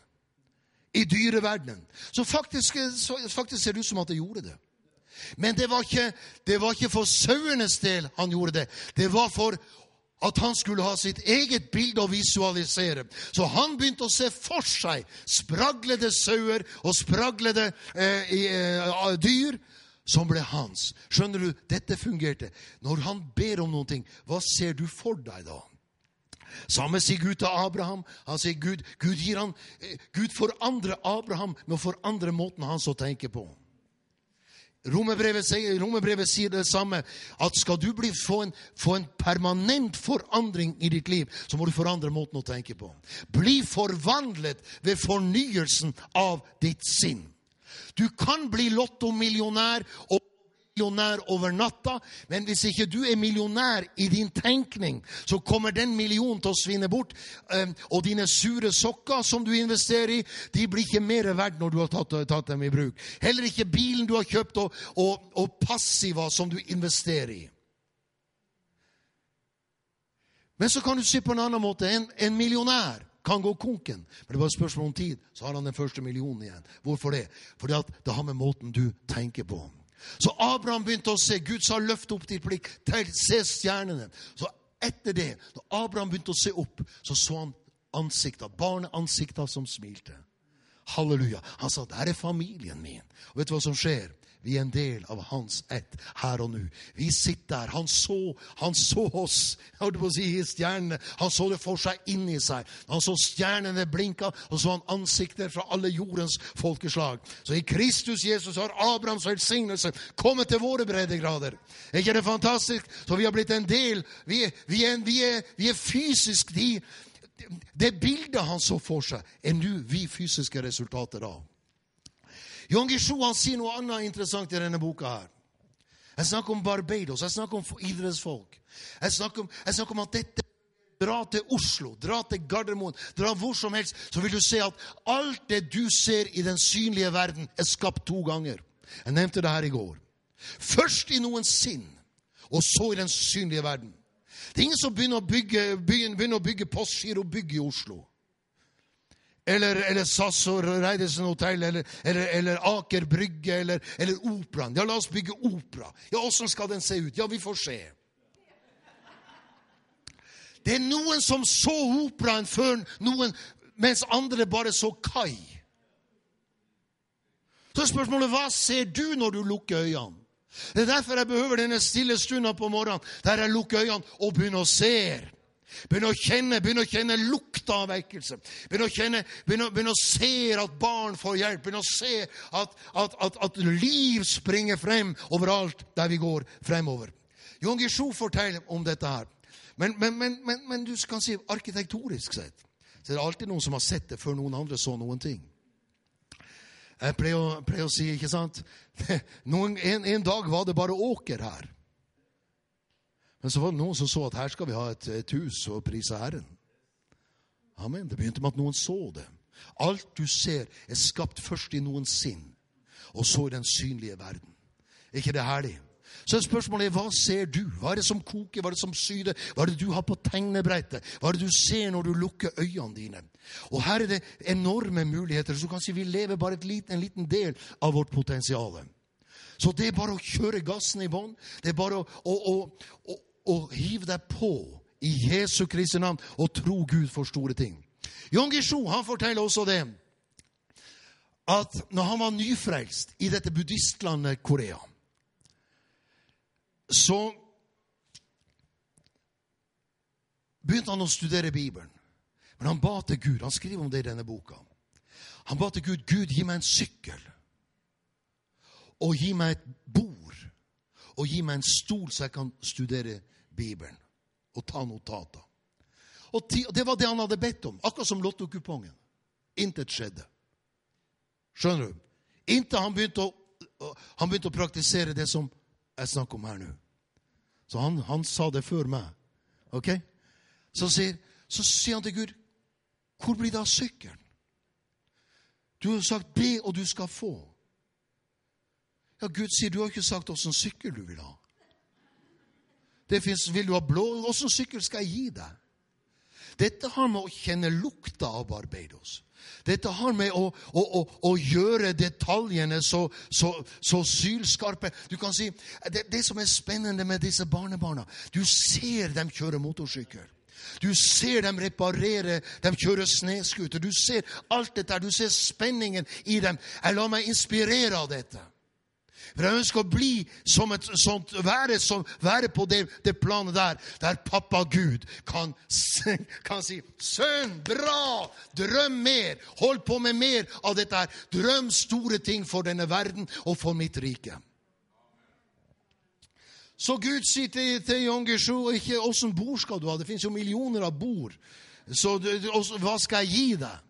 i dyreverdenen? Så faktisk, så faktisk ser det ut som at det gjorde det. Men det var, ikke, det var ikke for sauenes del han gjorde det. Det var for at han skulle ha sitt eget bilde å visualisere. Så han begynte å se for seg spraglede sauer og spraglede eh, eh, dyr som ble hans. Skjønner du? Dette fungerte. Når han ber om noe, hva ser du for deg da? Samme sier Gud til Abraham. Han sier Gud, Gud, han, eh, Gud forandrer Abraham med å forandre måten hans å tenke på. Romerbrevet sier, sier det samme. At skal du bli, få, en, få, en, permanent forandring i ditt liv, så må du forandre måten å tenke på. Bli forvandlet ved fornyelsen av ditt sinn. Du kan bli lottomillionær og millionær over natta, men hvis ikke du er millionær i din tenkning, så kommer den millionen til å svinne bort. Ehm, og dine sure sokker som du investerer i, de blir ikke mer verdt når du har tatt, tatt dem i bruk. Heller ikke bilen du har kjøpt, og, og, og passiva som du investerer i. Men så kan du si på en annen måte en, en millionær kan gå konken. Men det bare et spørsmål om tid, så har han den første millionen igjen. Hvorfor det? Fordi at det har med måten du tenker på. Så Abraham begynte å se. Gud sa, 'Løft opp ditt blikk. Se stjernene.' Så etter det, da Abraham begynte å se opp, så så han ansikter, barneansikter som smilte. Halleluja. Han sa, 'Der er familien min.' Og vet du hva som skjer? Vi er en del av hans ett her og nå. Vi sitter der. Han så, han så oss jeg på å si, stjernene. Han så det for seg inni seg. Han så stjernene blinka, og så han ansikter fra alle jordens folkeslag. Så i Kristus Jesus har Abrahams velsignelse kommet til våre breddegrader. Er ikke det fantastisk? Så vi har blitt en del. Vi vi er, vi er, vi er fysisk de Det bildet han så for seg, er nå vi fysiske resultater av. Jan han sier noe annet interessant i denne boka. her. Jeg snakker om Barbados, jeg snakker om idrettsfolk. Jeg snakker om, jeg snakker om at dette Dra til Oslo, dra til Gardermoen, dra hvor som helst, så vil du se at alt det du ser i den synlige verden, er skapt to ganger. Jeg nevnte det her i går. Først i noens sinn, og så i den synlige verden. Det er ingen som begynner å bygge, begynner å bygge postgirobygg i Oslo eller, eller SAS og Reidesen hotell, eller, eller, eller, Aker Brygge, eller, eller Operaen. Ja, la oss bygge opera. Ja, åssen skal den se ut? Ja, vi får se. Det er noen som så operaen før noen, mens andre bare så kai. Så spørsmålet hva ser du når du lukker øynene? Det er derfor jeg behøver denne stille stunda på morgenen der jeg lukker øynene og begynner å se. Begynner å kjenne, begynner å kjenne lukta av vekkelse. Begynner å, kjenne, begynner, begynn å se at barn får hjelp. Begynner å se at, at, at, at liv springer frem overalt der vi går fremover. Jon Gisho forteller om dette her. Men, men, men, men, du kan si arkitektonisk sett så er det alltid noen som har sett det før noen andre så noen ting. Jeg pleier å, pleier å si, ikke sant noen, en, en dag var det bare åker her. Men så var det noen som så at her skal vi ha et, et hus og prise Herren. Amen. Det begynte med at noen så det. Alt du ser, er skapt først i noens sinn, og så i den synlige verden. Er ikke det herlig? Så spørsmålet er, hva ser du? Hva er det som koker? Hva er det som syder? Hva er det du har på tegnebrettet? Hva er det du ser når du lukker øynene dine? Og her er det enorme muligheter. Så du kan si vi lever bare liten, en liten del av vårt potensial. Så det er bare å kjøre gassen i bånn. Det er bare å, å, å, og hiv deg på i Jesu Kristi navn og tro Gud for store ting. Jon Gisho han forteller også det at når han var nyfrelst i dette buddhistlandet Korea, så begynte han å studere Bibelen. Men han ba til Gud. Han skriver om det i denne boka. Han ba til Gud Gud, gi meg en sykkel. Og gi meg et bord. Og gi meg en stol, så jeg kan studere Bibelen og ta notater. Og Det var det han hadde bedt om, akkurat som lottokupongen. Intet skjedde. Skjønner du? Inntil han begynte å, han begynte å praktisere det som jeg snakker om her nå. Så han, han, sa det før meg. Ok? Så sier, så sier han til Gud, 'Hvor blir det av sykkelen?' Du har sagt 'be, og du skal få'. Ja, Gud sier du har ikke sagt åssen sykkel du vil ha. Det finnes, Vil du ha blå? Åssen sykkel skal jeg gi deg? Dette har med å kjenne lukta av Barbados. Dette har med å, å, å, å gjøre detaljene så, så, så, sylskarpe. Du kan si, det, det som er spennende med disse barnebarna Du ser dem kjøre motorsykkel. Du ser dem reparere, de kjører snescooter. Du ser alt dette. Du ser spenningen i dem. Jeg lar meg inspirere av dette. For jeg ønsker å bli som et sånt, være, som, være på det, det, planet der, der pappa Gud kan, kan si 'Sønn, bra! Drøm mer! Hold på med mer av dette her. Drøm store ting for denne verden og for mitt rike. Så Gud sier til, til Jan Guillou ikke 'åssen bord skal du ha'? Det finnes jo millioner av bord. Så hva skal jeg gi deg?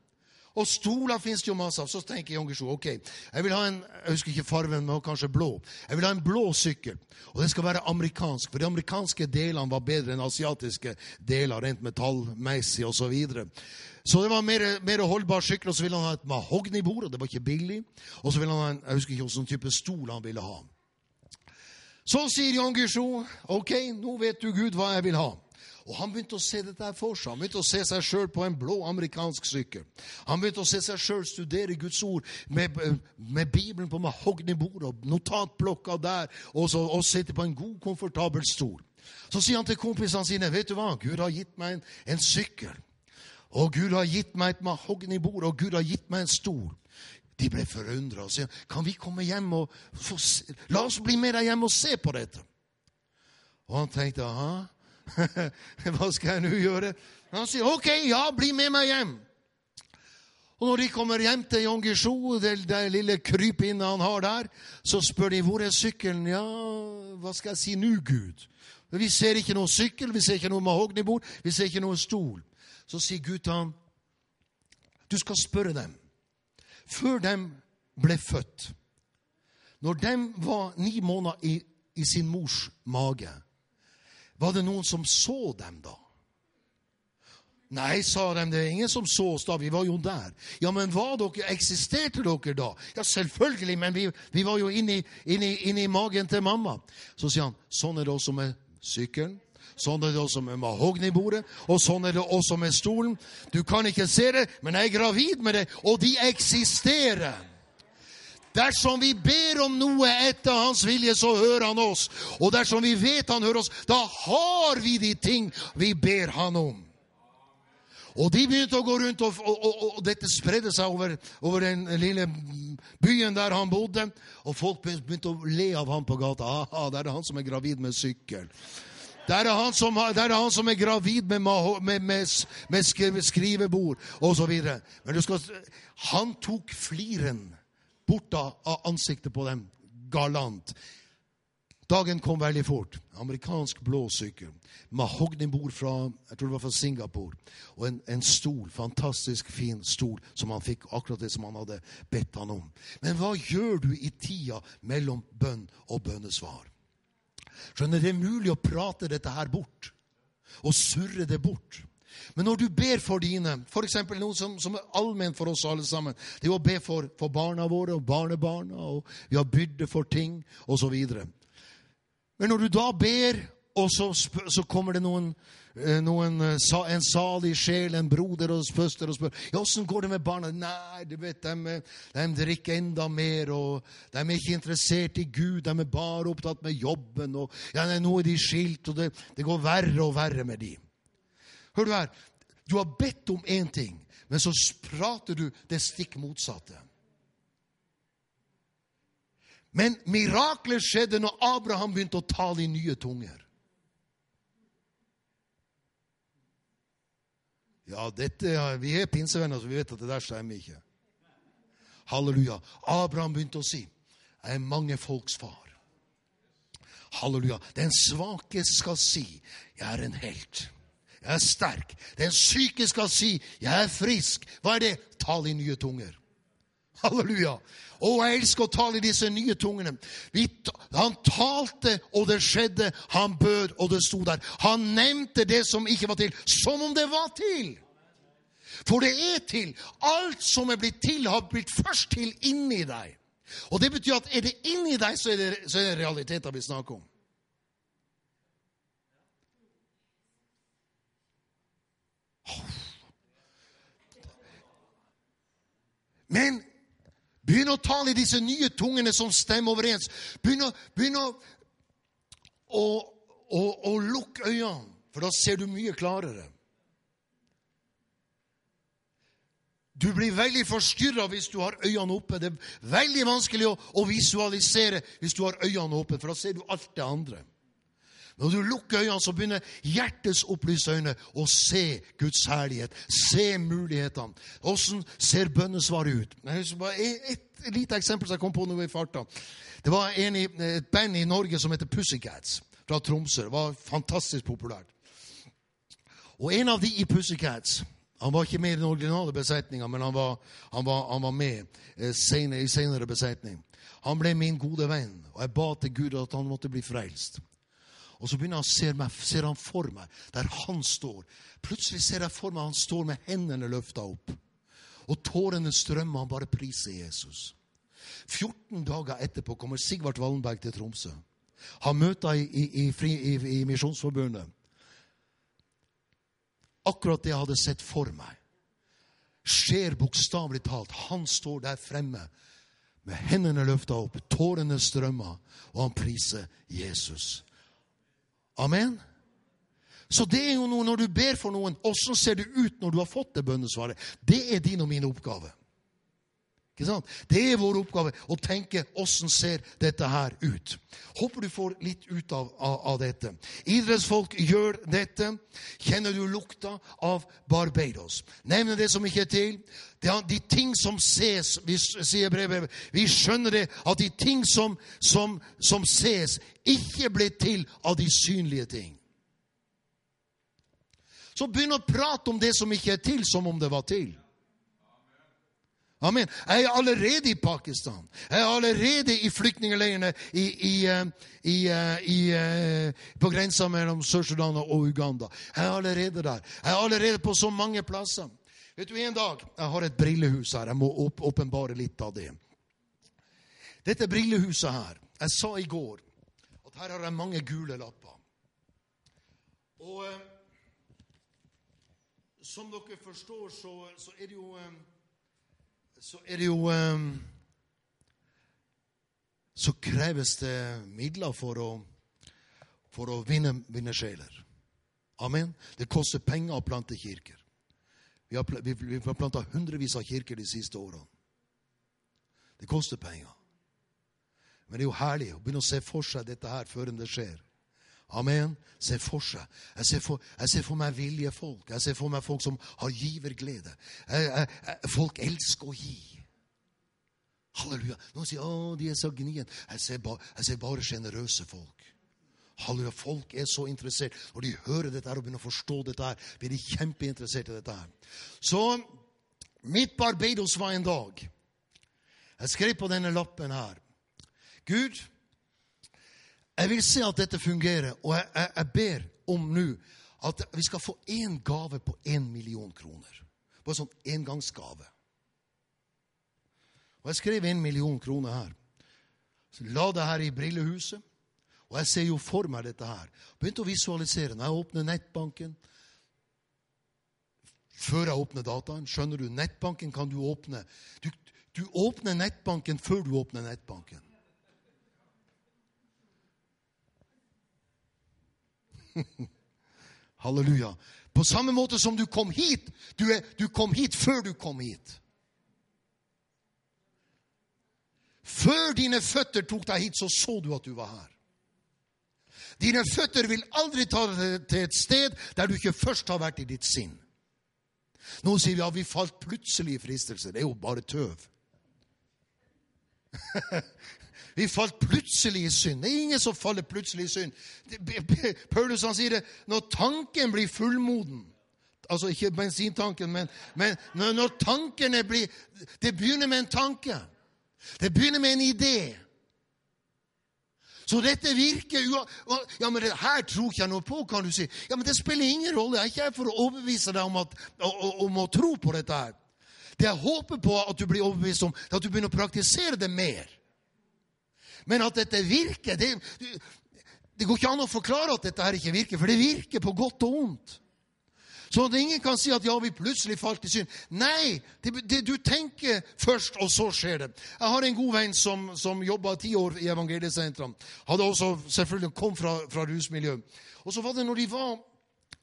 Og stoler fins jo masse av. Så tenker Jan Guillou ok, jeg vil ha en jeg husker ikke farven, men kanskje blå. Jeg vil ha en blå sykkel. Og den skal være amerikansk, for de amerikanske delene var bedre enn asiatiske deler, rent metallmessig osv. Så, videre. så det var mer, mer holdbar sykkel. Og så ville han ha et mahognibord, og det var ikke billig. Og så ville han ha en jeg husker ikke hvilken type stol han ville ha. Så sier Jan Guillou, ok, nå vet du Gud hva jeg vil ha. Og Han begynte å se dette for seg. Han begynte å se seg sjøl på en blå amerikansk sykkel. Han begynte å se seg sjøl studere Guds ord med, med Bibelen på mahognibordet og notatblokka der, og, så, og sitte på en god, komfortabel stol. Så sier han til kompisene sine vet du hva, Gud har gitt meg en, en sykkel. Og Gud har gitt meg et mahognibord, og Gud har gitt meg en stol. De ble forundra og sa kan vi komme hjem og få se? La oss bli med deg hjem og se på dette. Og han tenkte aha, hva skal jeg nå gjøre? Han sier ok, ja, bli med meg hjem. Og når de kommer hjem til Jan Gisho, det, det lille krypinnet han har der, så spør de hvor er sykkelen. Ja, hva skal jeg si nå, Gud? Vi ser ikke noen sykkel, vi ser ikke noe mahognibord, vi ser ikke noen stol. Så sier Gud til ham, du skal spørre dem før dem ble født. Når dem var ni måneder i, i sin mors mage, var det noen som så dem da? Nei, sa de, det er ingen som så oss da, vi var jo der. Ja, men var dere, eksisterte dere da? Ja, selvfølgelig, men vi, vi var jo inni, inni, inni magen til mamma. Så sier han, sånn er det også med sykkelen. Sånn er det også med mahognibordet, og sånn er det også med stolen. Du kan ikke se det, men jeg er gravid med det, og de eksisterer. Dersom vi ber om noe etter Hans vilje, så hører Han oss. Og dersom vi vet Han hører oss, da har vi de ting vi ber Han om. Og de begynte å gå rundt, og, og, og, og dette spredde seg over, over, den lille byen der han bodde. Og folk begynte å le av ham på gata. Aha, det er han som er gravid med sykkel. Der er han som, er, han som er gravid med, med, med, med skrivebord osv. Men du skal, han tok fliren bort av ansiktet på dem galant. Dagen kom veldig fort. Amerikansk blå sykkel. Mahognibord fra jeg tror det var fra Singapore. Og en, en, stol, fantastisk fin stol, som han fikk akkurat det som han hadde bedt han om. Men hva gjør du i tida mellom bønn og bønnesvar? Skjønner, Det er mulig å prate dette her bort. Og surre det bort. Men når du ber for dine, f.eks. noe som, som, er allment for oss alle sammen, det er å be for, for barna våre og barnebarna, og vi har byrde for ting, osv. Men når du da ber, og så, så kommer det noen Eh, noen, eh, en salig sjel, en broder og søster, og spør ja, åssen går det med barna. Nei, du vet, de, de, drikker enda mer, og de er ikke interessert i Gud. De er bare opptatt med jobben. og ja, Nå er de skilt, og det, det går verre og verre med dem. Hør du her. Du har bedt om én ting, men så prater du det stikk motsatte. Men mirakler skjedde når Abraham begynte å tale i nye tunger. Ja, dette, vi er pinsevenner, så vi vet at det der stemmer ikke. Halleluja. Abraham begynte å si, 'Jeg er mange folks far'. Halleluja. Den svake skal si, 'Jeg er en helt'. Jeg er sterk. Den syke skal si, 'Jeg er frisk'. Hva er det? Tal i nye tunger. Halleluja. Å, jeg elsker å tale i disse nye tungene. Han talte, og det skjedde. Han bød, og det sto der. Han nevnte det som ikke var til, som om det var til. For det er til. Alt som er blitt til, har blitt først til inni deg. Og det betyr at er det inni deg, så er det, så er det realiteter vi snakker om. Men begynn å tale i disse nye tungene som stemmer overens. Begynn å, begynn å, å, å, å lukke øynene, for da ser du mye klarere. Du blir veldig forstyrra hvis du har øynene oppe. Det er veldig vanskelig å, å, visualisere hvis du har øynene oppe, for da ser du alt det andre. Når du lukker øynene, så begynner hjertets opplyste øyne å se Guds herlighet, se mulighetene. Åssen ser bønnesvaret ut? Et, et lite eksempel som jeg kom på nå i farta. Det var i, et band i Norge som heter Pussycats, fra Tromsø. Det var fantastisk populært. Og en av de i Pussycats han var ikke med i den originale besetninga, men han var, han var, han var med eh, senere, i senere besetning. Han ble min gode venn, og jeg ba til Gud at han måtte bli frelst. Og så begynner han å se meg, ser han for meg der han står. Plutselig ser jeg for meg han står med hendene løfta opp. Og tårene strømmer, han bare priser Jesus. 14 dager etterpå kommer Sigvart Wallenberg til Tromsø. Han møter i, i, i, i Misjonsforbundet akkurat det jeg hadde sett for meg, skjer bokstavelig talt. Han står der fremme med hendene løfta opp, tårene strømmer, og han priser Jesus. Amen. Så det er jo noe når du ber for noen, åssen ser det ut når du har fått det bønnesvaret? Det er din og min oppgave. Det er vår oppgave å tenke åssen ser dette her ut. Håper du får litt ut av, av, av, dette. Idrettsfolk gjør dette. Kjenner du lukta av Barbados? Nevner det som ikke er til. Er de ting som ses, vi, sier brevet, vi skjønner det, at de ting som, som, som ses, ikke ble til av de synlige ting. Så begynn å prate om det som ikke er til, som om det var til. Amen. Jeg er allerede i Pakistan. Jeg er allerede i flyktningleirene eh, eh, eh, på grensa mellom Sør-Sudan og Uganda. Jeg er allerede der. Jeg er allerede på så mange plasser. Vet du, En dag Jeg har et brillehus her. Jeg må åpenbare litt av det. Dette brillehuset her Jeg sa i går at her har jeg mange gule lapper. Og eh, som dere forstår, så, så er det jo eh, så er det jo ehm, Så kreves det midler for å, for å vinne, vinne sjeler. Amen. Det koster penger å plante kirker. Vi har, vi, vi har planta hundrevis av kirker de siste årene. Det koster penger. Men det er jo herlig å begynne å se for seg dette her før det skjer. Amen. Se for seg. Jeg ser for, jeg ser for meg viljefolk. Jeg ser for meg folk som har giverglede. Jeg, jeg, folk elsker å gi. Halleluja. Noen sier å, de er så gnien. Jeg ser, jeg ser bare sjenerøse folk. Halleluja. Folk er så interessert. Når de hører dette her og begynner å forstå dette, her, blir de kjempeinteressert i dette. her. Så mitt Barbados var en dag. Jeg skrev på denne lappen her. Gud, jeg vil se at dette fungerer, og jeg, jeg, jeg ber om nå at vi skal få én gave på én million kroner. Bare sånn engangsgave. Og Jeg skrev én million kroner her. Så La det her i brillehuset. Og jeg ser jo for meg dette her. Begynte å visualisere. Når jeg åpner nettbanken Før jeg åpner dataen, skjønner du, nettbanken kan du åpne. Du, du åpner nettbanken før du åpner nettbanken. Halleluja. På samme måte som du kom hit. Du, er, du kom hit før du kom hit. Før dine føtter tok deg hit, så så du at du var her. Dine føtter vil aldri ta deg til et sted der du ikke først har vært i ditt sinn. Nå sier vi at vi falt plutselig i fristelse. Det er jo bare tøv. Vi falt plutselig i synd. Det er ingen som faller plutselig i synd. Paulus han sier det når tanken blir fullmoden. Altså ikke bensintanken, men, men når tankene blir Det begynner med en tanke. Det begynner med en idé. Så dette virker Ja, men det her tror ikke jeg noe på, kan du si. Ja, men Det spiller ingen rolle. Jeg er ikke her for å overbevise deg om, at, om å tro på dette her. Det jeg håper på at du blir overbevist om, er at du begynner å praktisere det mer. Men at dette virker det, det går ikke an å forklare at dette her ikke virker, for det virker på godt og ondt. Så at ingen kan si at ja, vi plutselig falt i synd. Nei, det, det, du tenker først, og så skjer det. Jeg har en god venn som, som jobba ti år i evangeliesentrene. Hadde også selvfølgelig kom fra, fra rusmiljø. Og så var det når de var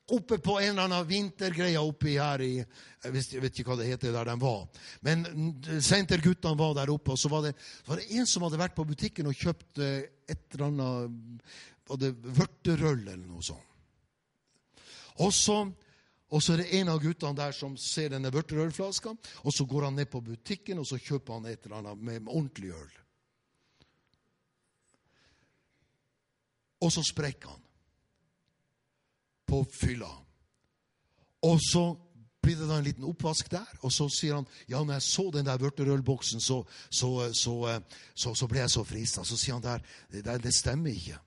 oppe på en eller annen vintergreie oppi her i Jeg vet ikke hva det heter der de var. Men senterguttene var der oppe, og så var det, var det en som hadde vært på butikken og kjøpt eh, et eller annet Var det vørterøl eller noe sånt? Og så og så er det en av guttene der som ser denne vørterølflaska, og så går han ned på butikken og så kjøper han et eller annet med ordentlig øl. Og så sprekker han på fylla. Og så blir det da en liten oppvask der, og så sier han ja, når jeg så den der vørterølboksen, så, så, så, så, ble jeg så frista. Så sier han der det, det stemmer ikke.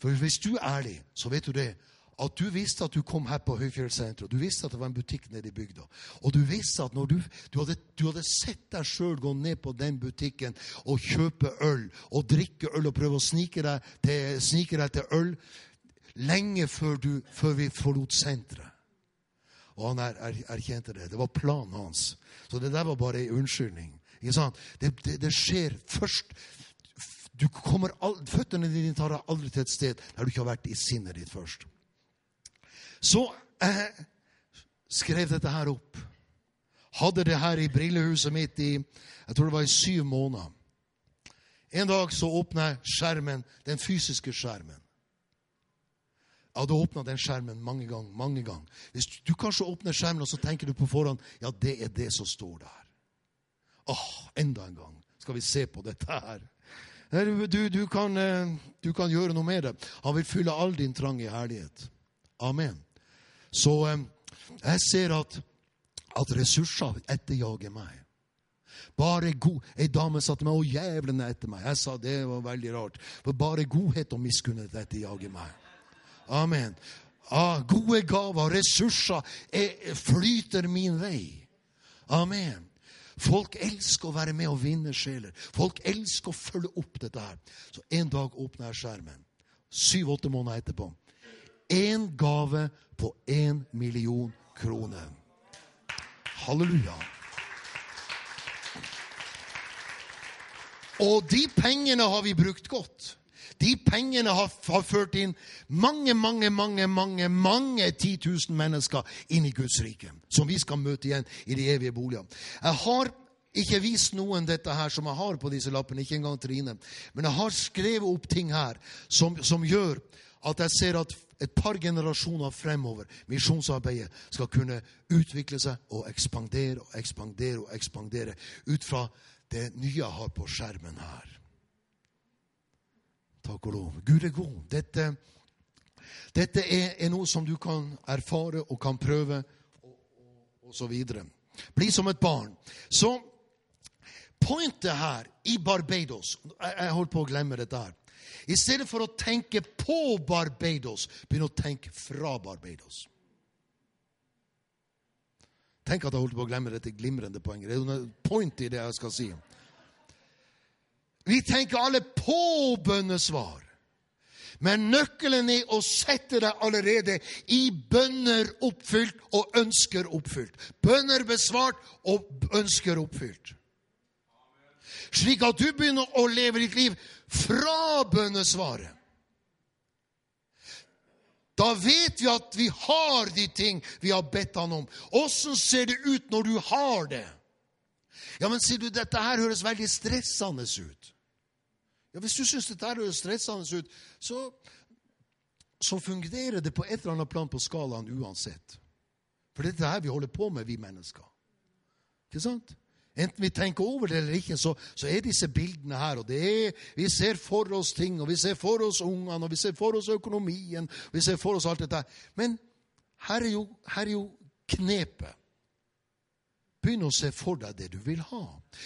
For hvis du er ærlig, så vet du det at du visste at du kom her på Høyfjellssenteret, du visste at det var en butikk nede i bygda. Og du visste at når du, du, hadde, du hadde, sett deg sjøl gå ned på den butikken og kjøpe øl og drikke øl og prøve å snike deg til, snike deg til øl lenge før, du, før vi forlot senteret. Og han er, er, erkjente det. Det var planen hans. Så det der var bare ei unnskyldning. Det, det, det, skjer først du kommer, Føttene dine tar deg aldri til et sted der du ikke har vært i sinnet ditt først. Så jeg skrev dette her opp. Hadde det her i brillehuset mitt i jeg tror det var i syv måneder. En dag så åpna jeg skjermen, den fysiske skjermen. Jeg hadde åpna den skjermen mange ganger. mange ganger. Hvis du kanskje åpner skjermen, og så tenker du på forhånd ja, det er det som står der. Åh, enda en gang skal vi se på dette her. Du, du, kan, eh, du kan gjøre noe med det. Han vil fylle all din trang i herlighet. Amen. Så eh, jeg ser at, at ressurser etterjager meg. Bare god Ei dame sa til meg 'Å, jævlen er etter meg'. Jeg sa det var veldig rart. For bare godhet og miskunnhet etterjager meg. Amen. Ah, gode gaver, ressurser, er, flyter min vei. Amen. Folk elsker å være med og vinne sjeler. Folk elsker å følge opp dette her. Så en dag åpner jeg skjermen. Syv-åtte måneder etterpå én gave på én million kroner. Halleluja. Og de pengene har vi brukt godt. De pengene har, har, ført inn mange, mange, mange mange, mange 10 000 mennesker inn i Guds rike, som vi skal møte igjen i de evige boliger. Jeg har ikke vist noen dette her som jeg har på disse lappene, ikke engang Trine. Men jeg har skrevet opp ting her som, som gjør at jeg ser at et par generasjoner fremover misjonsarbeidet skal kunne utvikle seg og ekspandere og ekspandere og ekspandere ut fra det nye jeg har på skjermen her. Takk og lov. Gud er god. Dette, dette er, er, noe som du kan erfare og kan prøve, og, og, og så videre. Bli som et barn. Så pointet her i Barbados Jeg, jeg holdt på å glemme dette her. I stedet for å tenke på Barbados, begynn å tenke fra Barbados. Tenk at jeg holdt på å glemme dette glimrende poenget. Det er noe point i det jeg skal si. Vi tenker alle på bønnesvar. Men nøkkelen er å sette deg allerede i bønner oppfylt og ønsker oppfylt. Bønner besvart og ønsker oppfylt. Slik at du begynner å leve ditt liv fra bønnesvaret. Da vet vi at vi har de ting vi har bedt han om. Åssen ser det ut når du har det? Ja, men sier du, dette her høres veldig stressende ut. Ja, Hvis du syns dette høres stressende ut, så, så fungerer det på et eller annet plan på skalaen uansett. For det er dette vi holder på med, vi mennesker. Ikke sant? Enten vi tenker over det eller ikke, så, så er disse bildene her. og er, Vi ser for oss ting, og vi ser for oss ungene, og vi ser for oss økonomien. og vi ser for oss alt dette. Men her er jo, her er jo knepet. Begynn å se for deg det du vil ha.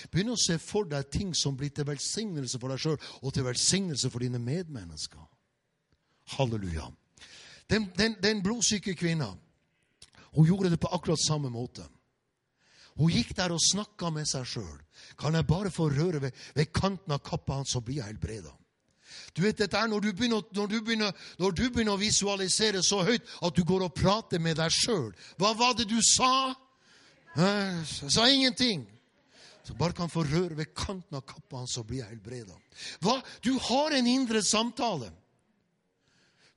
Begynn å se for deg ting som blir til velsignelse for deg sjøl og til velsignelse for dine medmennesker. Halleluja. Den, den, den blodsyke kvinna hun gjorde det på akkurat samme måte. Hun gikk der og snakka med seg sjøl. Kan jeg bare få røre ved, ved kanten av kappa hans, så blir jeg helbreda. Du vet dette er når du, begynner, når, du begynner, når du begynner å visualisere så høyt at du går og prater med deg sjøl. Hva var det du sa? Jeg sa ingenting. Så bare kan få røre ved kanten av kappa hans, så blir jeg helbreda. Du har en indre samtale.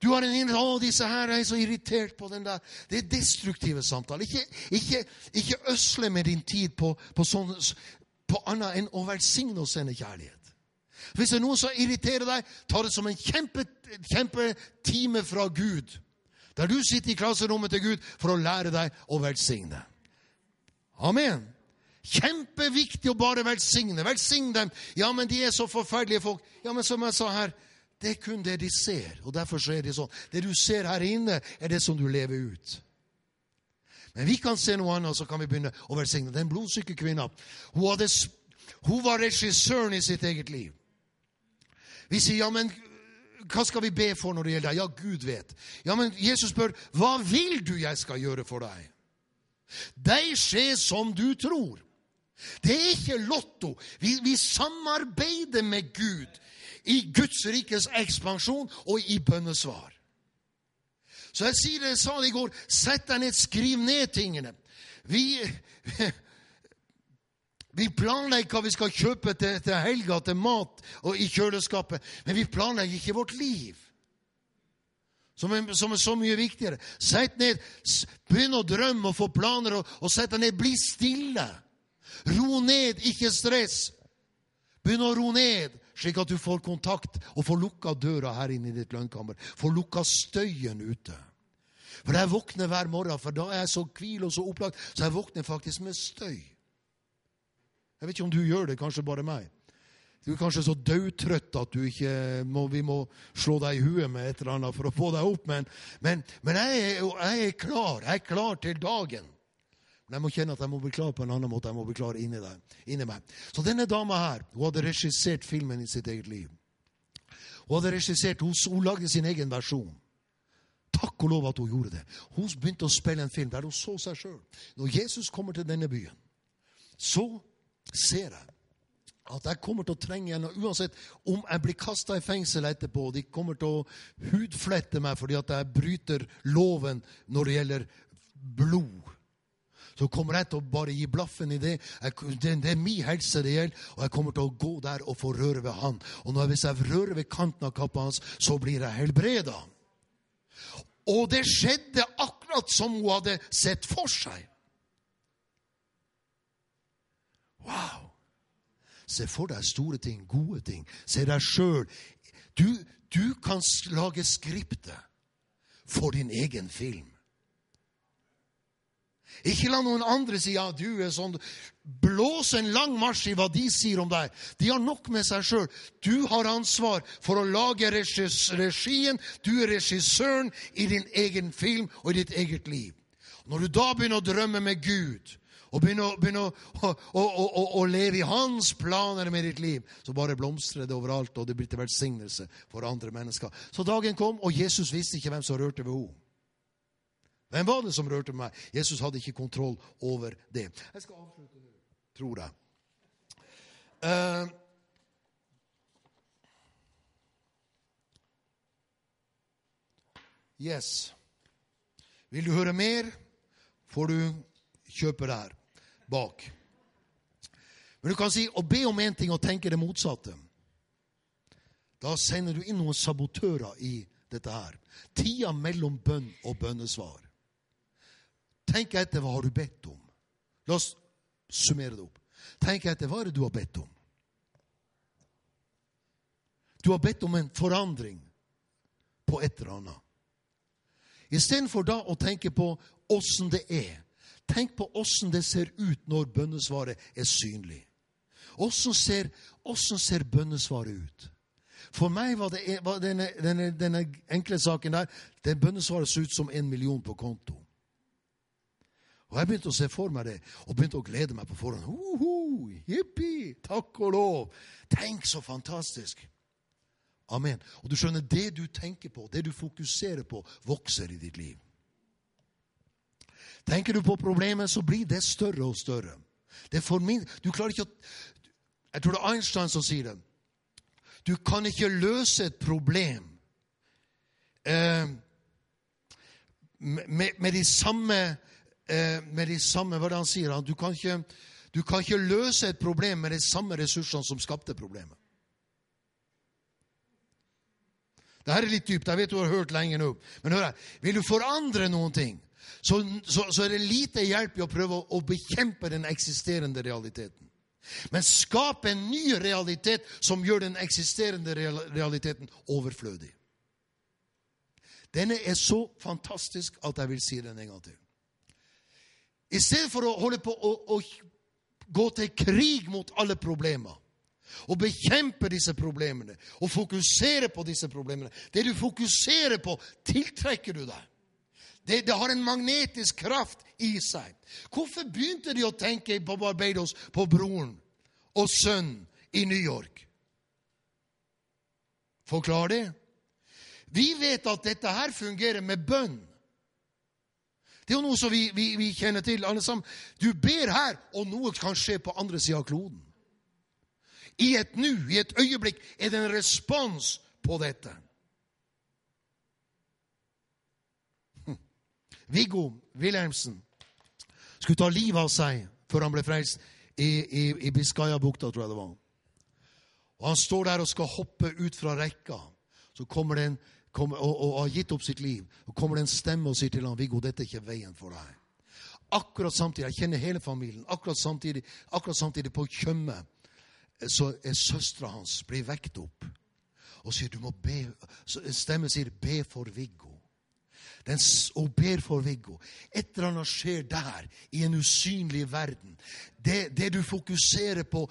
Du har en indre 'Å, disse her er så irritert på den der.' Det er destruktive samtaler. Ikke, ikke, ikke øsle med din tid på, på, sånn, på annet enn å velsigne og sende kjærlighet. Hvis det er noen som irriterer deg, ta det som en kjempetime kjempe fra Gud. Der du sitter i klasserommet til Gud for å lære deg å velsigne. Amen. Kjempeviktig å bare velsigne. Velsigne dem. Ja, men de er så forferdelige folk. Ja, men som jeg sa her, det er kun det de ser. Og derfor så er de sånn. Det du ser her inne, er det som du lever ut. Men vi kan se noe annet, og så kan vi begynne å velsigne. Den blodsyke kvinna hun, hun var regissøren i sitt eget liv. Vi sier ja, men hva skal vi be for når det gjelder deg? Ja, Gud vet. Ja, men Jesus spør hva vil du jeg skal gjøre for deg? Deg skje som du tror. Det er ikke lotto. Vi, vi samarbeider med Gud i Guds rikes ekspansjon og i bønnesvar. Så jeg sier det, jeg sa det i går, sett deg ned, skriv ned tingene. Vi, vi planlegger hva vi skal kjøpe til, til helga, til mat og i kjøleskapet, men vi planlegger ikke vårt liv. Som er, som er, så mye viktigere. Sett ned, Begynn å drømme og få planer, og, og sett deg ned. Bli stille. Ro ned, ikke stress. Begynn å ro ned slik at du får kontakt og får lukka døra her inne i ditt lønnkammer. Får lukka støyen ute. For jeg våkner hver morgen, for da er jeg så hvil og så opplagt, så jeg våkner faktisk med støy. Jeg vet ikke om du gjør det, kanskje bare meg. Du er kanskje så dødtrøtt at må, vi må slå deg i huet med et eller annet for å få deg opp, men, men, men jeg, er, jeg, er, klar. Jeg er klar til dagen. Men jeg må kjenne at jeg må bli klar på en annen måte. Jeg må bli klar inni, deg, inni meg. Så denne dama her, hun hadde regissert filmen i sitt eget liv. Hun hadde regissert, hun, hun lagde sin egen versjon. Takk og lov at hun gjorde det. Hun begynte å spille en film der hun så seg sjøl. Når Jesus kommer til denne byen, så ser jeg at jeg kommer til å trenge henne uansett om jeg blir kasta i fengsel etterpå. De kommer til å hudflette meg fordi at jeg bryter loven når det gjelder blod så kommer jeg til å bare gi blaffen i det. Jeg, det. det. er min helse det gjelder, og jeg kommer til å gå der og få røre ved han. Og når, hvis jeg rører ved kanten av kappa hans, så blir jeg helbreda. Og det skjedde akkurat som hun hadde sett for seg. Wow! Se for deg store ting, gode ting. Se deg sjøl. Du, du kan lage skriptet for din egen film. Ikke la noen andre si ja, du er sånn. Blås en lang marsj i hva de sier om deg. De har nok med seg sjøl. Du har ansvar for å lage regien. Du er regissøren i din egen film og i ditt eget liv. Når du da begynner å drømme med Gud, og begynner, begynner å, å, å, å, leve i hans planer med ditt liv, så bare blomstrer det overalt, og det blir til velsignelse for andre mennesker. Så dagen kom, og Jesus visste ikke hvem som rørte ved henne. Hvem var det som rørte meg? Jesus hadde ikke kontroll over det. Jeg skal avslutte nå, tror jeg. Uh, yes. Vil du høre mer, får du kjøpe der bak. Men du kan si å be om én ting og tenke det motsatte. Da sender du inn noen sabotører i dette her. Tida mellom bønn og bønnesvar. Tenk etter hva har du bedt om. La oss summere det opp. Tenk etter hva er det du har bedt om. Du har bedt om en forandring på et eller annet. Istedenfor da å tenke på åssen det er, tenk på åssen det ser ut når bønnesvaret er synlig. Åssen ser, ser, bønnesvaret ut? For meg var, det, var denne, denne, denne, enkle saken der det bønnesvaret så ut som en million på konto. Og Jeg begynte å se for meg det, og begynte å glede meg på forhånd. Uhu, Jippi! Takk og lov! Tenk så fantastisk! Amen. Og du skjønner, det du tenker på, det du fokuserer på, vokser i ditt liv. Tenker du på problemet, så blir det større og større. Det er for min, du klarer ikke å Jeg tror det er Einstein som sier det. Du kan ikke løse et problem eh, med, eh, med de samme Hva er det han sier? Du kan, ikke, du kan ikke løse et problem med de samme ressursene som skapte problemet. Dette er litt dypt. Jeg vet du har hørt lenge nå. Men hør her. Vil du forandre noen ting, så, så, så er det lite hjelp i å prøve å, å bekjempe den eksisterende realiteten. Men skap en ny realitet som gjør den eksisterende realiteten overflødig. Denne er så fantastisk at jeg vil si den en gang til. I stedet for å holde på å, å gå til krig mot alle problemer og bekjempe disse problemene og fokusere på disse problemene Det du fokuserer på, tiltrekker du deg. Det, det, har en magnetisk kraft i seg. Hvorfor begynte de å tenke på Barbados på broren og sønnen i New York? Forklar det. Vi vet at dette her fungerer med bønn. Det er jo noe som vi, vi, vi kjenner til, alle sammen. Du ber her, og noe kan skje på andre sida av kloden. I et nu, i et øyeblikk, er det en respons på dette. Viggo Wilhelmsen skulle ta livet av seg før han ble frelst i, i, i Biscayabukta, tror jeg det var. Og Han står der og skal hoppe ut fra rekka. Så kommer det en, kommer, og, og, har gitt opp sitt liv. Og kommer det en stemme og sier til ham, 'Viggo, dette er ikke veien for deg.' Akkurat samtidig, Jeg kjenner hele familien. Akkurat samtidig, akkurat samtidig på Tjøme så er søstera hans blir vekt opp og sier du må be, Stemmen sier 'be for Viggo'. Den, og ber for Viggo. Et eller annet skjer der, i en usynlig verden. Det, det du fokuserer på,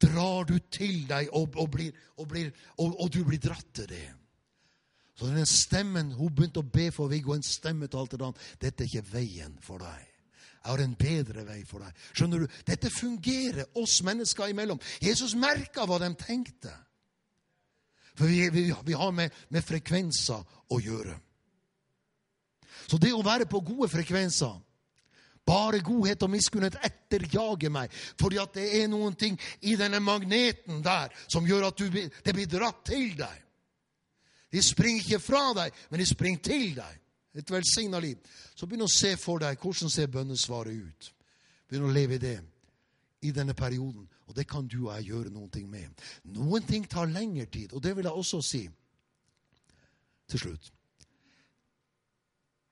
drar du til deg, og, og, blir, og, blir, og, du blir dratt til det. Så den stemmen Hun begynte å be for Viggo, en stemme talte til. 'Dette er ikke veien for deg.' Jeg har en bedre vei for deg. Skjønner du? Dette fungerer oss mennesker imellom. Jesus merka hva de tenkte. For vi, vi, vi har med, med, frekvenser å gjøre. Så det å være på gode frekvenser bare godhet og miskunnhet etterjager meg, fordi at det er noen ting i denne magneten der som gjør at du, det blir dratt til deg. De springer ikke fra deg, men de springer til deg et velsigna liv, så begynn å se for deg hvordan ser bønnesvaret ut. Begynn å leve i det i denne perioden. Og det kan du og jeg gjøre noen ting med. Noen ting tar lengre tid, og det vil jeg også si til slutt.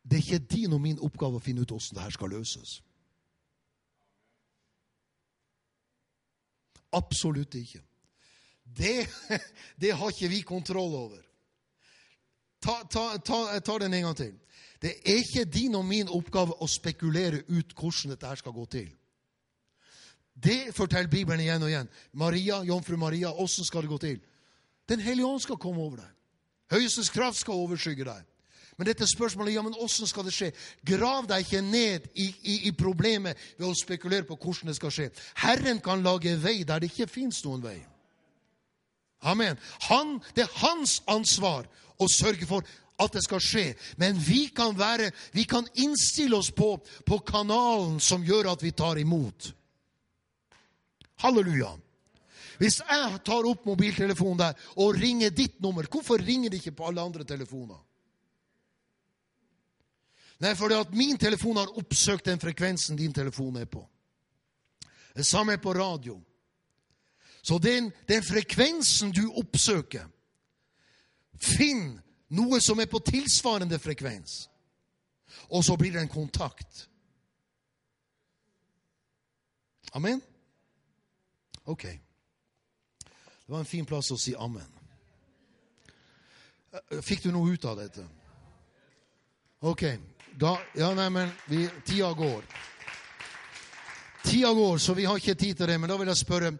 Det er ikke din og min oppgave å finne ut hvordan dette skal løses. Absolutt ikke. Det, det har ikke vi kontroll over. Ta, ta, ta, ta den en gang til. Det er ikke din og min oppgave å spekulere ut hvordan dette skal gå til. Det forteller Bibelen igjen og igjen. Maria, Jomfru Maria, åssen skal det gå til? Den hellige ånd skal komme over deg. Høyestens kraft skal overskygge deg. Men dette spørsmålet ja, men hvordan skal det skje? Grav deg ikke ned i, i, i, problemet ved å spekulere på hvordan det skal skje. Herren kan lage vei der det ikke fins noen vei. Amen. Han, det er hans ansvar å sørge for at det skal skje. Men vi kan, være, vi kan innstille oss på, på kanalen som gjør at vi tar imot. Halleluja. Hvis jeg tar opp mobiltelefonen der og ringer ditt nummer, hvorfor ringer det ikke på alle andre telefoner? Nei, fordi at min telefon har oppsøkt den frekvensen din telefon er på. Det samme er på radio. Så den, den frekvensen du oppsøker, finn noe som er på tilsvarende frekvens. Og så blir det en kontakt. Amen? Ok. Det var en fin plass å si amen. Eh, fikk du noe ut av dette? Ok. Da, ja, nei, men vi, tida går. Tida går, så vi har ikke tid til det. Men da vil jeg spørre